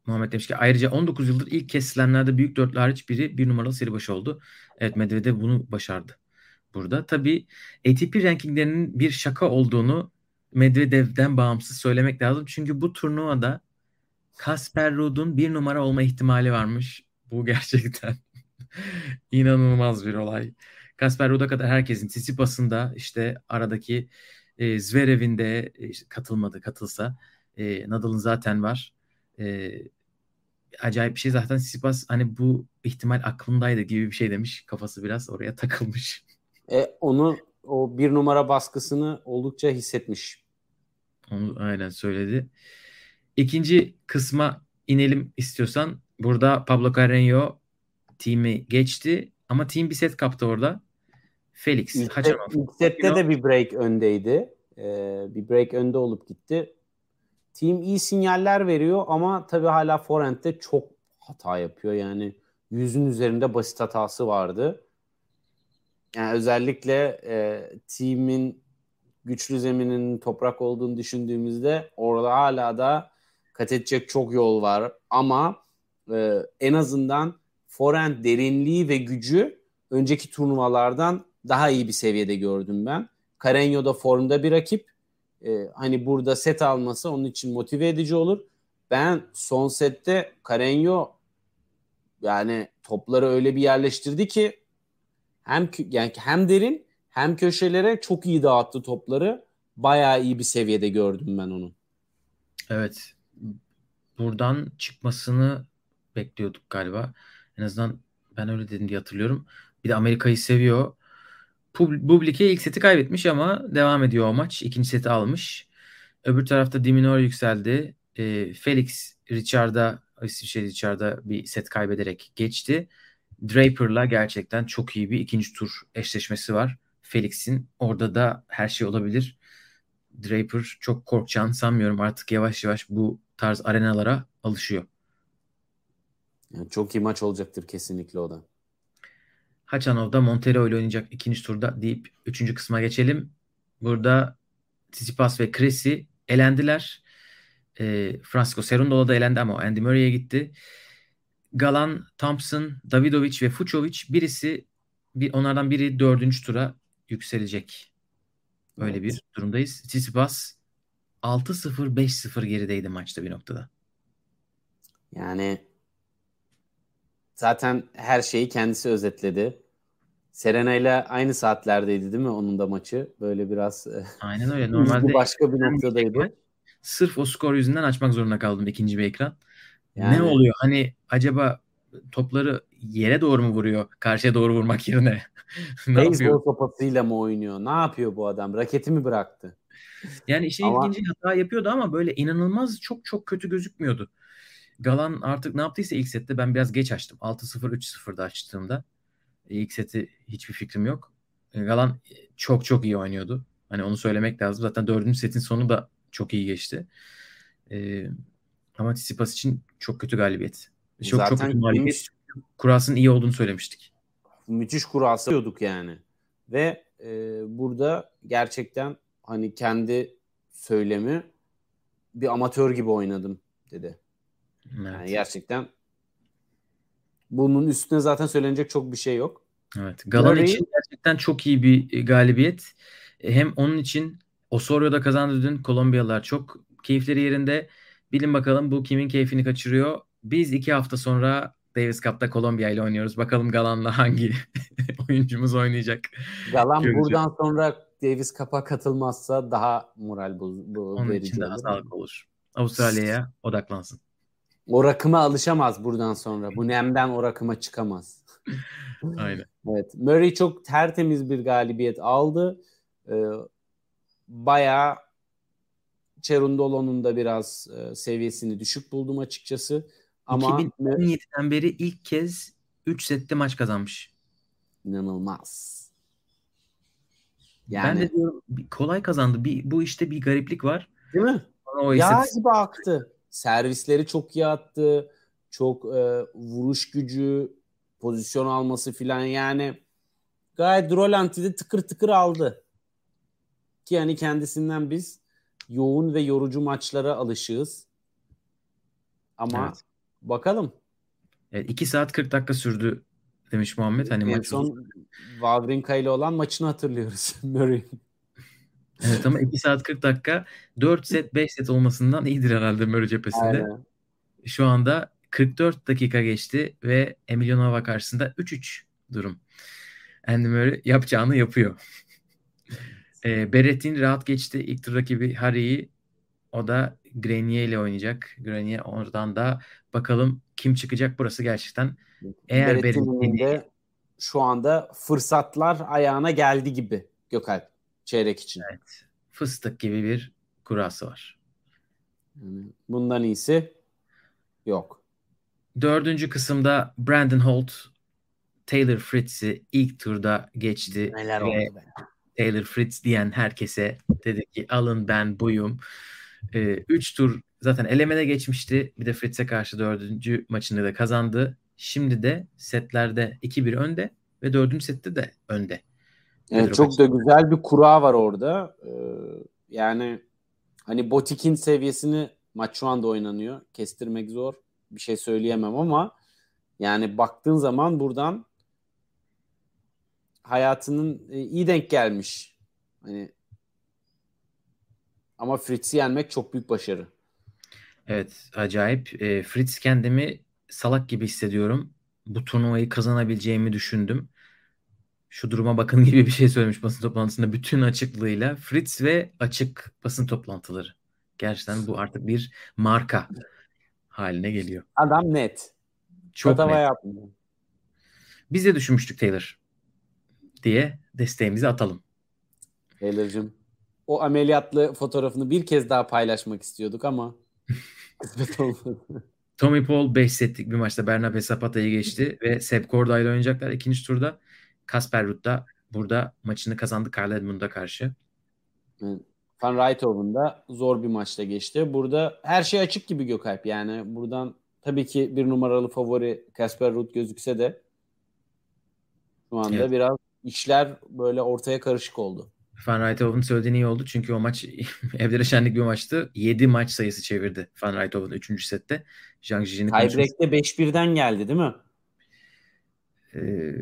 Muhammed demiş ki ayrıca 19 yıldır ilk kez slamlerde büyük dörtlü hariç biri bir numaralı seri başı oldu. Evet Medvedev bunu başardı burada. Tabii ATP rankinglerinin bir şaka olduğunu Medvedev'den bağımsız söylemek lazım. Çünkü bu turnuvada Kasper Ruud'un bir numara olma ihtimali varmış. Bu gerçekten inanılmaz bir olay. Kasper Ruud'a kadar herkesin Tsitsipas'ın da işte aradaki e, Zverev'in de e, katılmadı katılsa e, Nadal'ın zaten var. E, acayip bir şey zaten Tsitsipas hani bu ihtimal aklımdaydı gibi bir şey demiş. Kafası biraz oraya takılmış.
E, onu o bir numara baskısını oldukça hissetmiş.
Onu aynen söyledi. İkinci kısma inelim istiyorsan. Burada Pablo Carreño team'i geçti ama team bir set kaptı orada. Felix,
İlk, set- ilk sette de bir break öndeydi. Ee, bir break önde olup gitti. Team iyi sinyaller veriyor ama tabii hala forehand'de çok hata yapıyor. Yani yüzün üzerinde basit hatası vardı. Yani özellikle e, team'in güçlü zeminin toprak olduğunu düşündüğümüzde orada hala da kat edecek çok yol var. Ama e, en azından forehand derinliği ve gücü önceki turnuvalardan daha iyi bir seviyede gördüm ben. Carreño da formda bir rakip. E, hani burada set alması onun için motive edici olur. Ben son sette Carreño yani topları öyle bir yerleştirdi ki hem yani hem derin hem köşelere çok iyi dağıttı topları. Bayağı iyi bir seviyede gördüm ben onu.
Evet. Buradan çıkmasını bekliyorduk galiba. En azından ben öyle dedim diye hatırlıyorum. Bir de Amerika'yı seviyor. Bublik'e ilk seti kaybetmiş ama devam ediyor o maç. İkinci seti almış. Öbür tarafta Diminor yükseldi. E, Felix Richard'a İsviçre Richard'a bir set kaybederek geçti. Draper'la gerçekten çok iyi bir ikinci tur eşleşmesi var. Felix'in orada da her şey olabilir. Draper çok korkacağını sanmıyorum. Artık yavaş yavaş bu tarz arenalara alışıyor.
Çok iyi maç olacaktır kesinlikle o da.
Haçanov'da Montero ile oynayacak ikinci turda deyip üçüncü kısma geçelim. Burada Tsitsipas ve Cressy elendiler. E, Francisco Cerundolo da elendi ama Andy Murray'e gitti. Galan, Thompson, Davidovic ve Fucovic birisi bir onlardan biri dördüncü tura yükselecek. Öyle evet. bir durumdayız. Tsitsipas 6-0 5-0 gerideydi maçta bir noktada.
Yani zaten her şeyi kendisi özetledi. Serena ile aynı saatlerdeydi değil mi onun da maçı? Böyle biraz e,
Aynen öyle. Normalde
başka bir noktadaydı.
Sırf o skor yüzünden açmak zorunda kaldım ikinci bir ekran. Yani... Ne oluyor? Hani acaba topları yere doğru mu vuruyor? Karşıya doğru vurmak yerine.
ne Beyzbol sopasıyla mı oynuyor? Ne yapıyor bu adam? Raketi mi bıraktı?
Yani işin ama... ilginci hata yapıyordu ama böyle inanılmaz çok çok kötü gözükmüyordu. Galan artık ne yaptıysa ilk sette ben biraz geç açtım. 6-0 3-0'da açtığımda. İlk seti hiçbir fikrim yok. Galan çok çok iyi oynuyordu. Hani onu söylemek lazım. Zaten dördüncü setin sonu da çok iyi geçti. Ee, ama Tsitsipas için çok kötü galibiyet. Çok Zaten çok kötü galibiyet. Kuras'ın iyi olduğunu söylemiştik.
Müthiş kurası diyorduk yani. Ve e, burada gerçekten hani kendi söylemi bir amatör gibi oynadım dedi. Evet. Yani gerçekten bunun üstüne zaten söylenecek çok bir şey yok.
Evet. Galan Murray... için gerçekten çok iyi bir galibiyet. E, hem onun için Osorio'da kazandı dün. Kolombiyalılar çok keyifleri yerinde. Bilin bakalım bu kimin keyfini kaçırıyor. Biz iki hafta sonra Davis Cup'ta Kolombiya ile oynuyoruz. Bakalım Galan'la hangi oyuncumuz oynayacak.
Galan Göreceğim. buradan sonra Davis Cup'a katılmazsa daha moral bu, bu
Onun verici için daha sağlıklı olur. Avustralya'ya odaklansın.
O rakıma alışamaz buradan sonra. Bu nemden o rakıma çıkamaz.
Aynen.
evet. Murray çok tertemiz bir galibiyet aldı. Ee, bayağı Cerundolo'nun da biraz e, seviyesini düşük buldum açıkçası. Ama
2017'den beri ilk kez 3 sette maç kazanmış.
İnanılmaz.
Yani, ben de diyorum kolay kazandı. Bir, bu işte bir gariplik var.
Değil mi? O Yağ gibi aktı. Servisleri çok iyi attı. Çok e, vuruş gücü, pozisyon alması filan yani gayet Rolanti'de tıkır tıkır aldı. Ki yani kendisinden biz yoğun ve yorucu maçlara alışığız. Ama evet. bakalım.
Evet, 2 saat 40 dakika sürdü demiş Muhammed. Hani
en son Wawrinka ile olan maçını hatırlıyoruz.
Evet ama 2 saat 40 dakika 4 set 5 set olmasından iyidir herhalde Murray cephesinde. Aynen. Şu anda 44 dakika geçti ve Emilio Nova karşısında 3-3 durum. Andy Murray yapacağını yapıyor. E, Berrett'in rahat geçti. İlk tur rakibi Harry'i o da Grenier ile oynayacak. Grenier oradan da bakalım kim çıkacak burası gerçekten.
Eğer Berrett'in de şu anda fırsatlar ayağına geldi gibi Gökalp çeyrek için.
Evet. Fıstık gibi bir kurası var.
bundan iyisi yok.
Dördüncü kısımda Brandon Holt Taylor Fritz'i ilk turda geçti.
Neler oldu be.
Taylor Fritz diyen herkese dedi ki alın ben buyum. Ee, üç tur zaten elemede geçmişti. Bir de Fritz'e karşı dördüncü maçını da kazandı. Şimdi de setlerde 2-1 önde ve dördüncü sette de önde.
Evet, çok da güzel bir kura var orada. Ee, yani hani Botik'in seviyesini maç şu anda oynanıyor. Kestirmek zor. Bir şey söyleyemem ama yani baktığın zaman buradan hayatının e, iyi denk gelmiş. Hani ama Fritz'i yenmek çok büyük başarı.
Evet acayip. E, Fritz kendimi salak gibi hissediyorum. Bu turnuvayı kazanabileceğimi düşündüm. Şu duruma bakın gibi bir şey söylemiş basın toplantısında bütün açıklığıyla. Fritz ve açık basın toplantıları. Gerçekten bu artık bir marka haline geliyor.
Adam net.
Çok
Tatava
net.
yapmıyor.
Biz de düşünmüştük Taylor diye desteğimizi atalım.
Taylor'cığım. O ameliyatlı fotoğrafını bir kez daha paylaşmak istiyorduk ama kısmet olmadı.
Tommy Paul 5 setlik bir maçta Bernabe Zapata'yı geçti ve Seb Korda ile oynayacaklar ikinci turda. Kasper Ruud da burada maçını kazandı Karl Edmund'a karşı.
Van Rijthoven da zor bir maçta geçti. Burada her şey açık gibi Gökalp. Yani buradan tabii ki bir numaralı favori Kasper Ruud gözükse de şu anda
Evet.
biraz işler böyle ortaya karışık oldu.
Van Rijthoven söylediğin iyi oldu çünkü o maç evlere şenlik bir maçtı. 7 maç sayısı çevirdi Van Rijthoven 3. sette. Zhang konuşması.
Tiebreak'te 5-1'den geldi değil mi?
Ee,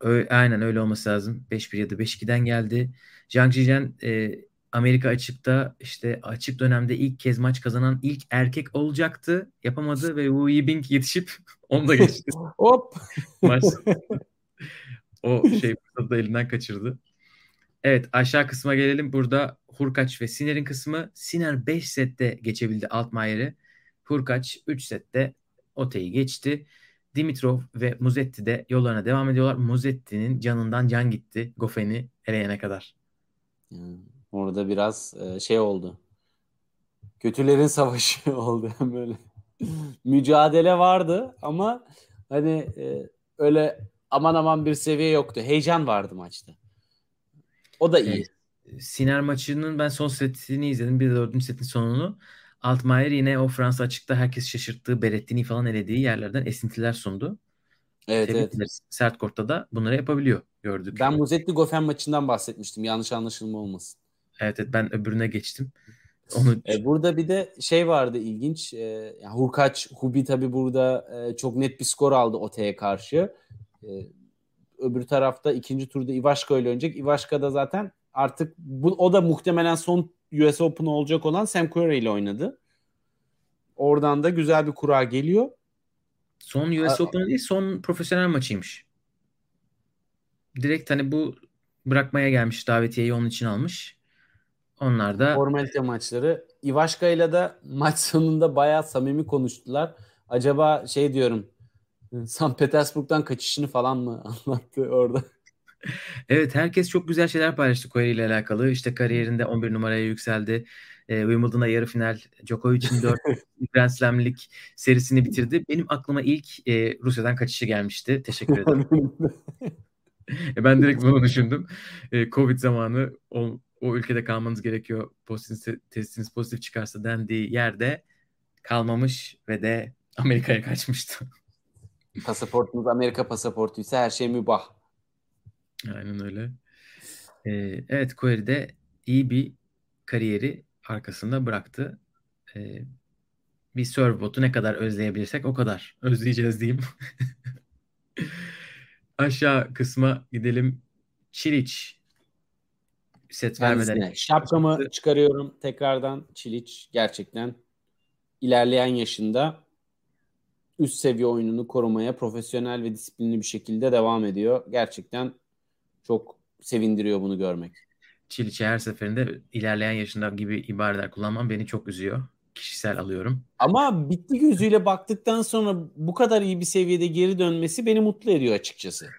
ö- aynen öyle olması lazım. 5-1 ya da 5-2'den geldi. Zhang Zhizhen e, Amerika açıkta işte açık dönemde ilk kez maç kazanan ilk erkek olacaktı. Yapamadı ve Wu Yibing yetişip onu da geçti
Hop.
maç. o şey fırsatı da elinden kaçırdı. Evet aşağı kısma gelelim. Burada Hurkaç ve Siner'in kısmı. Siner 5 sette geçebildi Altmaier'i. Hurkaç 3 sette Ote'yi geçti. Dimitrov ve Muzetti de yollarına devam ediyorlar. Muzetti'nin canından can gitti. Goffen'i eleyene kadar.
Yani Orada biraz e, şey oldu. Kötülerin savaşı oldu böyle. Mücadele vardı ama hani e, öyle aman aman bir seviye yoktu. Heyecan vardı maçta. O da iyi.
Evet. Siner maçının ben son setini izledim. Bir de dördüncü setin sonunu. Altmaier yine o Fransa açıkta herkes şaşırttığı, Berettin'i falan elediği yerlerden esintiler sundu.
Evet
Tebrik
evet.
ederiz. Sert kortta da bunları yapabiliyor gördük.
Ben Muzetti Gofen maçından bahsetmiştim. Yanlış anlaşılma olmasın.
Evet, evet ben öbürüne geçtim. Onu
E, burada bir de şey vardı ilginç. E, yani Hurkaç, Hubi tabi burada e, çok net bir skor aldı Ote'ye karşı. E, öbür tarafta ikinci turda Ivaşka ile oynayacak. Ivaşka da zaten artık bu, o da muhtemelen son US Open olacak olan Sam Querrey ile oynadı. Oradan da güzel bir kura geliyor.
son US
A-
Open değil, son profesyonel maçıymış. Direkt hani bu bırakmaya gelmiş davetiyeyi onun için almış. Onlar da
Formalite maçları. Ivaşka ile de maç sonunda bayağı samimi konuştular. Acaba şey diyorum St. Petersburg'dan kaçışını falan mı anlattı orada?
Evet herkes çok güzel şeyler paylaştı Query ile alakalı. İşte kariyerinde 11 numaraya yükseldi. E, Wimbledon'a yarı final, Djokovic'in 4 Grand Slam'lik serisini bitirdi. Benim aklıma ilk e, Rusya'dan kaçışı gelmişti. Teşekkür ederim. E, ben direkt bunu düşündüm. E, Covid zamanı o, o ülkede kalmanız gerekiyor. Pozitif, testiniz pozitif çıkarsa dendiği yerde kalmamış ve de Amerika'ya kaçmıştı.
Pasaportunuz Amerika pasaportuysa her şey mübah.
Aynen öyle. E, evet Query de iyi bir kariyeri arkasında bıraktı. E, bir serve botu ne kadar özleyebilirsek o kadar özleyeceğiz diyeyim. Aşağı kısma gidelim. Çiliç set vermeden
şapkamı çıkarıyorum tekrardan. Çiliç gerçekten ilerleyen yaşında üst seviye oyununu korumaya profesyonel ve disiplinli bir şekilde devam ediyor. Gerçekten çok sevindiriyor bunu görmek.
Çiliç'e her seferinde ilerleyen yaşında gibi ibareler kullanmam beni çok üzüyor. Kişisel alıyorum.
Ama bitti gözüyle baktıktan sonra bu kadar iyi bir seviyede geri dönmesi beni mutlu ediyor açıkçası.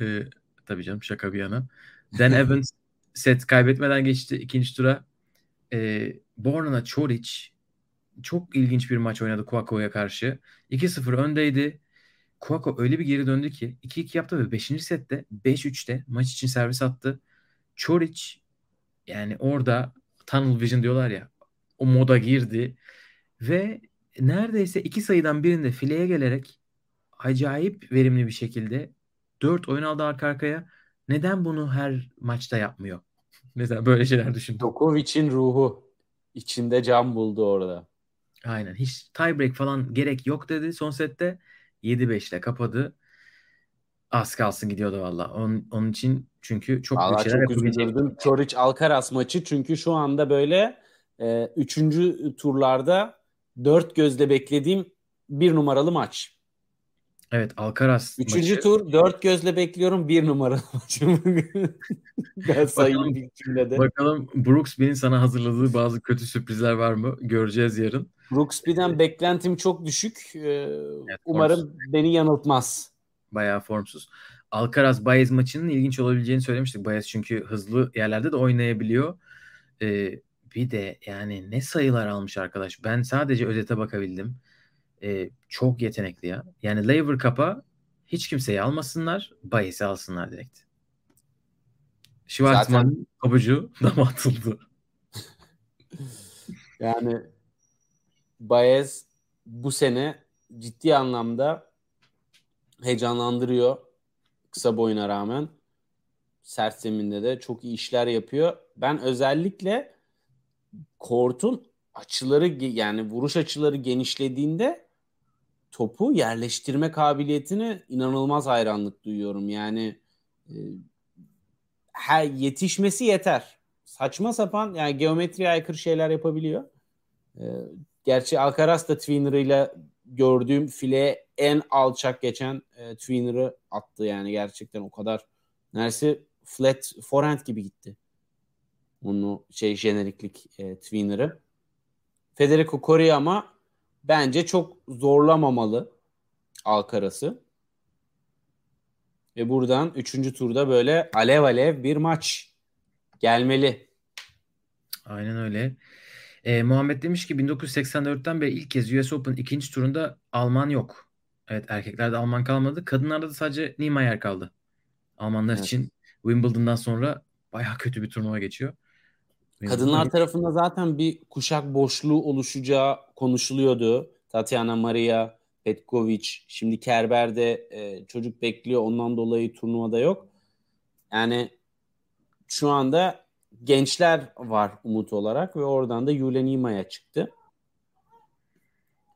Ee, tabii canım şaka bir yana. Dan Evans set kaybetmeden geçti ikinci tura. Ee, Bornana Çoric çok ilginç bir maç oynadı Kuako'ya karşı. 2-0 öndeydi. Kuako öyle bir geri döndü ki 2-2 yaptı ve 5. sette 5-3'te maç için servis attı. Çoric yani orada tunnel vision diyorlar ya o moda girdi ve neredeyse iki sayıdan birinde fileye gelerek acayip verimli bir şekilde 4 oyun aldı arka arkaya. Neden bunu her maçta yapmıyor? Mesela böyle şeyler düşündüm.
Djokovic'in ruhu içinde can buldu orada.
Aynen. Hiç tiebreak falan gerek yok dedi son sette. 7-5 ile kapadı. Az kalsın gidiyordu valla. Onun, onun için çünkü çok büyük
Valla
şeyler
çok üzülürdüm. Çoric Alcaraz maçı çünkü şu anda böyle e, üçüncü turlarda dört gözle beklediğim bir numaralı maç.
Evet Alcaraz
Üçüncü
maçı.
tur dört gözle bekliyorum bir numara maçımı. ben sayayım bir cümlede.
Bakalım Brooksby'nin sana hazırladığı bazı kötü sürprizler var mı? Göreceğiz yarın.
Brooksby'den beklentim çok düşük. Ee, umarım beni yanıltmaz.
Bayağı formsuz. Alcaraz Baez maçının ilginç olabileceğini söylemiştik. Baez çünkü hızlı yerlerde de oynayabiliyor. Ee, bir de yani ne sayılar almış arkadaş. Ben sadece özete bakabildim. Ee, çok yetenekli ya. Yani Lever Cup'a hiç kimseyi almasınlar. Baez'i alsınlar direkt. Schwartzman'ın Zaten... pabucu dama atıldı.
yani Baez bu sene ciddi anlamda heyecanlandırıyor kısa boyuna rağmen. Sert zeminde de çok iyi işler yapıyor. Ben özellikle kortun açıları yani vuruş açıları genişlediğinde topu yerleştirme kabiliyetine inanılmaz hayranlık duyuyorum. Yani e, her yetişmesi yeter. Saçma sapan yani geometriye aykırı şeyler yapabiliyor. E, gerçi Alcaraz da twinner'ıyla gördüğüm file en alçak geçen e, twinner'ı attı yani gerçekten o kadar neredeyse flat forehand gibi gitti. Onu şey jeneriklik e, twinner'ı. Federico Coria ama bence çok zorlamamalı Alcaraz'ı. Ve buradan 3. turda böyle alev alev bir maç gelmeli.
Aynen öyle. E, Muhammed demiş ki 1984'ten beri ilk kez US Open ikinci turunda Alman yok. Evet erkeklerde Alman kalmadı. Kadınlarda da sadece Niemeyer kaldı. Almanlar evet. için Wimbledon'dan sonra bayağı kötü bir turnuva geçiyor.
Kadınlar tarafında zaten bir kuşak boşluğu oluşacağı konuşuluyordu. Tatiana Maria, Petkovic, şimdi Kerber'de e, çocuk bekliyor. Ondan dolayı turnuvada yok. Yani şu anda gençler var umut olarak ve oradan da Yulen İma'ya çıktı.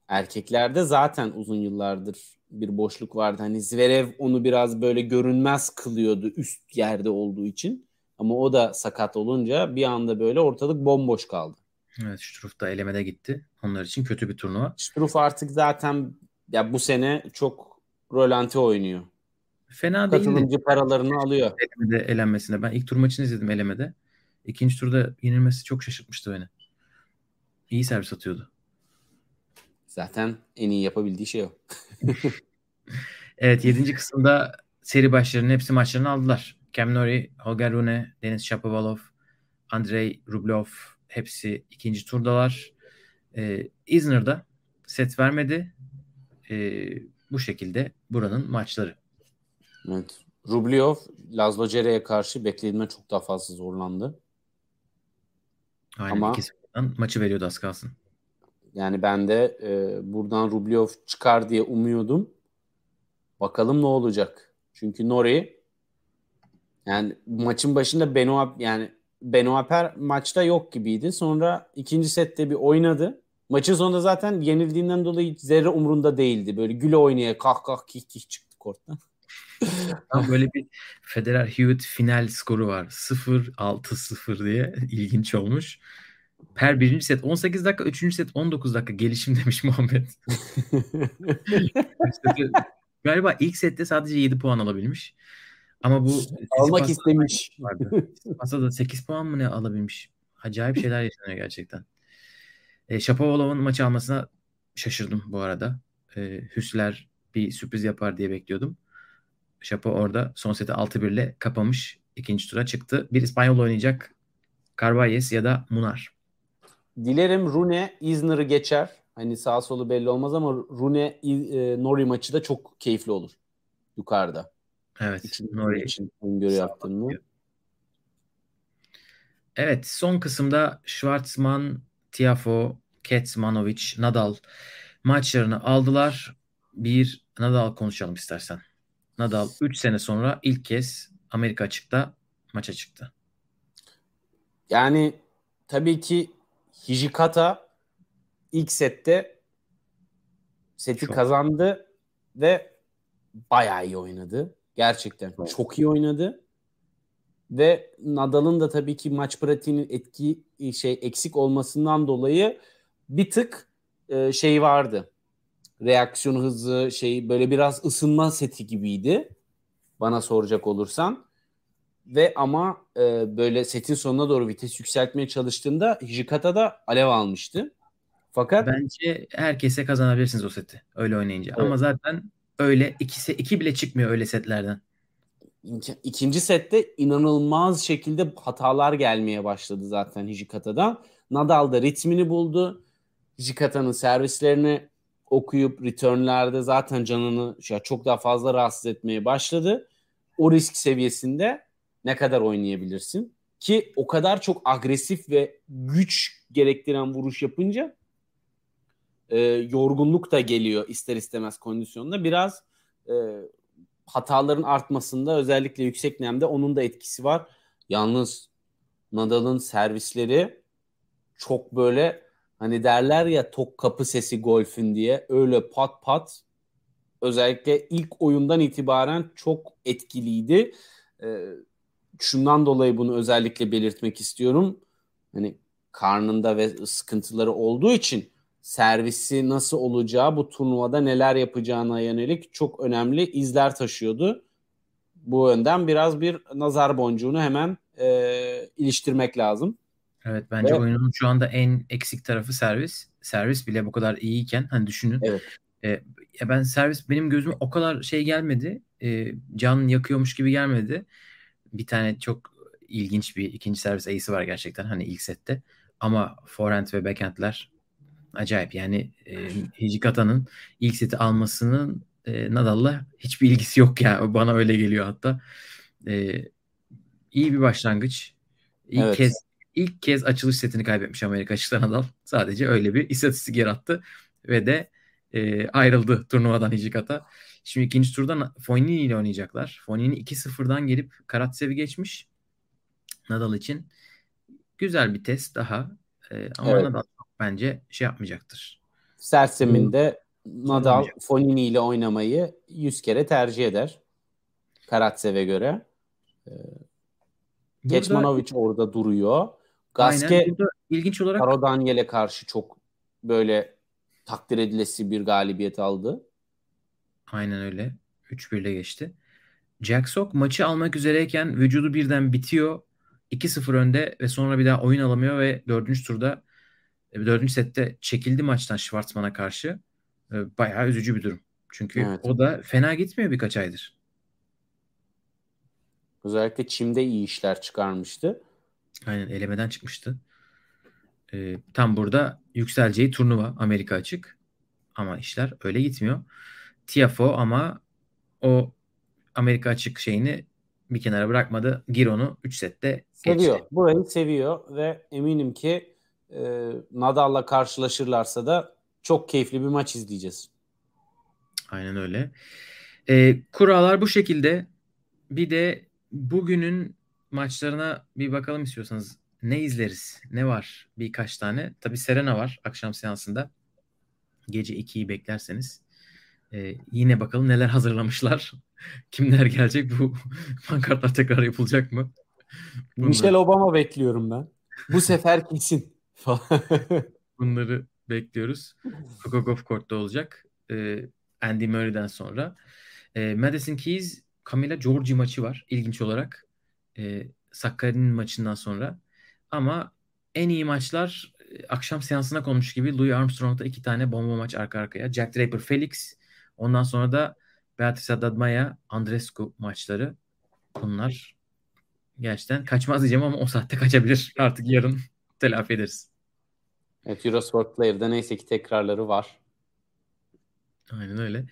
Erkeklerde zaten uzun yıllardır bir boşluk vardı. Hani Zverev onu biraz böyle görünmez kılıyordu üst yerde olduğu için. Ama o da sakat olunca bir anda böyle ortalık bomboş kaldı.
Evet Struff da elemede gitti. Onlar için kötü bir turnuva.
Struff artık zaten ya bu sene çok rolanti oynuyor.
Fena değil.
Katılımcı paralarını alıyor.
Elemede elenmesine. Ben ilk tur maçını izledim elemede. İkinci turda yenilmesi çok şaşırtmıştı beni. İyi servis atıyordu.
Zaten en iyi yapabildiği şey o.
evet yedinci kısımda seri başlarının hepsi maçlarını aldılar. Cam Nori, Holger Rune, Denis Shapovalov, Andrei Rublev hepsi ikinci turdalar. Ee, Isner'da set vermedi. Ee, bu şekilde buranın maçları.
Evet. Rublev, Lazlo Cere'ye karşı beklediğinden çok daha fazla zorlandı.
Aynen Ama, ikisi maçı veriyordu az kalsın.
Yani ben de e, buradan Rublev çıkar diye umuyordum. Bakalım ne olacak. Çünkü Nori yani maçın başında Benoit yani Benoit Per maçta yok gibiydi. Sonra ikinci sette bir oynadı. Maçın sonunda zaten yenildiğinden dolayı zerre umrunda değildi. Böyle güle oynaya kah kah kih kih çıktı korttan.
Tam böyle bir Federer Hewitt final skoru var. 0-6-0 diye ilginç olmuş. Per birinci set 18 dakika, üçüncü set 19 dakika gelişim demiş Muhammed. Galiba ilk sette sadece 7 puan alabilmiş. Ama bu
almak istemiş.
Vardı. da 8 puan mı ne alabilmiş? Acayip şeyler yaşanıyor gerçekten. E, Shapovalov'un maçı almasına şaşırdım bu arada. E, Hüsler bir sürpriz yapar diye bekliyordum. Şapo orada son seti 6-1 ile kapamış. ikinci tura çıktı. Bir İspanyol oynayacak. Carvalles ya da Munar.
Dilerim Rune Isner'ı geçer. Hani sağ solu belli olmaz ama Rune e, Nori maçı da çok keyifli olur. Yukarıda.
Evet.
İçin, Nori için öngörü yaptığımda.
Evet. Son kısımda Schwartzman, Tiafo, Ketsmanovic, Nadal maçlarını aldılar. Bir Nadal konuşalım istersen. Nadal 3 sene sonra ilk kez Amerika açıkta maça çıktı.
Yani tabii ki Hijikata ilk sette seti çok. kazandı ve bayağı iyi oynadı. Gerçekten evet. çok iyi oynadı. Ve Nadal'ın da tabii ki maç pratiğinin etki şey eksik olmasından dolayı bir tık e, şey vardı. Reaksiyon hızı şey böyle biraz ısınma seti gibiydi. Bana soracak olursan. Ve ama e, böyle setin sonuna doğru vites yükseltmeye çalıştığında Hijikata da alev almıştı. Fakat
Bence herkese kazanabilirsiniz o seti öyle oynayınca.
Evet.
Ama zaten öyle ikisi iki bile çıkmıyor öyle setlerden.
İki- ikinci sette inanılmaz şekilde hatalar gelmeye başladı zaten Hijikata'dan. Nadal da ritmini buldu. Hijikata'nın servislerini okuyup returnlerde zaten canını ya çok daha fazla rahatsız etmeye başladı. O risk seviyesinde ne kadar oynayabilirsin? Ki o kadar çok agresif ve güç gerektiren vuruş yapınca e, yorgunluk da geliyor ister istemez kondisyonda. Biraz e, hataların artmasında özellikle yüksek nemde onun da etkisi var. Yalnız Nadal'ın servisleri çok böyle hani derler ya tok kapı sesi golfün diye öyle pat pat özellikle ilk oyundan itibaren çok etkiliydi. Ee, şundan dolayı bunu özellikle belirtmek istiyorum. Hani karnında ve sıkıntıları olduğu için servisi nasıl olacağı bu turnuvada neler yapacağına yönelik çok önemli izler taşıyordu. Bu yönden biraz bir nazar boncuğunu hemen e, iliştirmek lazım.
Evet bence
Ve-
oyunun şu anda en eksik tarafı servis. Servis bile bu kadar iyiyken hani düşünün.
Evet.
E, ben servis benim gözüme o kadar şey gelmedi. E, can yakıyormuş gibi gelmedi. Bir tane çok ilginç bir ikinci servis ace'i var gerçekten hani ilk sette. Ama forehand ve backhandler acayip. Yani e, Hijikata'nın ilk seti almasının e, Nadal'la hiçbir ilgisi yok ya. Bana öyle geliyor hatta. E, iyi bir başlangıç. İlk
Evet.
kez ilk kez açılış setini kaybetmiş Amerika açıkta Nadal. Sadece öyle bir istatistik yarattı ve de e, ayrıldı turnuvadan Hijikata. Şimdi ikinci turda Fognini ile oynayacaklar. Fognini 2-0'dan gelip Karatsev'i geçmiş. Nadal için güzel bir test daha. E, ama
Evet.
Nadal bence şey yapmayacaktır.
Serseminde Nadal
Sormayacağım.
Fonini ile oynamayı 100 kere tercih eder. Karatsev'e göre.
Burada-
Keçmanovic orada duruyor.
Aynen.
Gaske
Burada ilginç olarak
Karo Daniel'e karşı çok böyle takdir edilesi bir galibiyet aldı.
Aynen öyle. 3-1 ile geçti. Jack Sock maçı almak üzereyken vücudu birden bitiyor. 2-0 önde ve sonra bir daha oyun alamıyor ve dördüncü turda e, dördüncü sette çekildi maçtan Schwartzman'a karşı. E, Bayağı üzücü bir durum. Çünkü
Evet.
o da fena gitmiyor birkaç aydır.
Özellikle Çim'de iyi işler çıkarmıştı.
Aynen elemeden çıkmıştı. E, tam burada yükseleceği turnuva Amerika açık. Ama işler öyle gitmiyor. Tiafo ama o Amerika açık şeyini bir kenara bırakmadı. Giron'u 3 sette
Seviyor.
geçti.
Burayı seviyor ve eminim ki e, Nadal'la karşılaşırlarsa da çok keyifli bir maç izleyeceğiz.
Aynen öyle. E, kurallar bu şekilde. Bir de bugünün maçlarına bir bakalım istiyorsanız. Ne izleriz? Ne var? Birkaç tane. Tabii Serena var akşam seansında. Gece 2'yi beklerseniz. E, yine bakalım neler hazırlamışlar. Kimler gelecek? Bu pankartlar tekrar yapılacak mı? Bunları-
Michelle Obama bekliyorum ben. Bu sefer kesin.
Bunları bekliyoruz. Coco Golf Court'ta olacak. Ee, Andy Murray'den sonra. Ee, Madison Keys, Camila Giorgi maçı var. İlginç olarak. Ee, Sakkari'nin maçından sonra. Ama en iyi maçlar e, akşam seansına konmuş gibi Louis Armstrong'da iki tane bomba maç arka arkaya. Jack Draper, Felix. Ondan sonra da Beatrice Haddad Maia, Andrescu maçları. Bunlar gerçekten kaçmaz diyeceğim ama o saatte kaçabilir. Artık yarın telafi ederiz.
evet, Eurosport Player'da neyse ki tekrarları var.
Aynen öyle.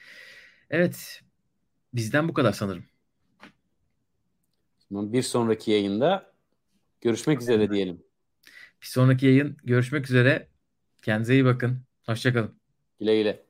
Evet. Bizden bu kadar sanırım.
Bir sonraki yayında görüşmek üzere diyelim.
Bir sonraki yayın görüşmek üzere. Kendinize iyi bakın. Hoşçakalın.
Güle güle.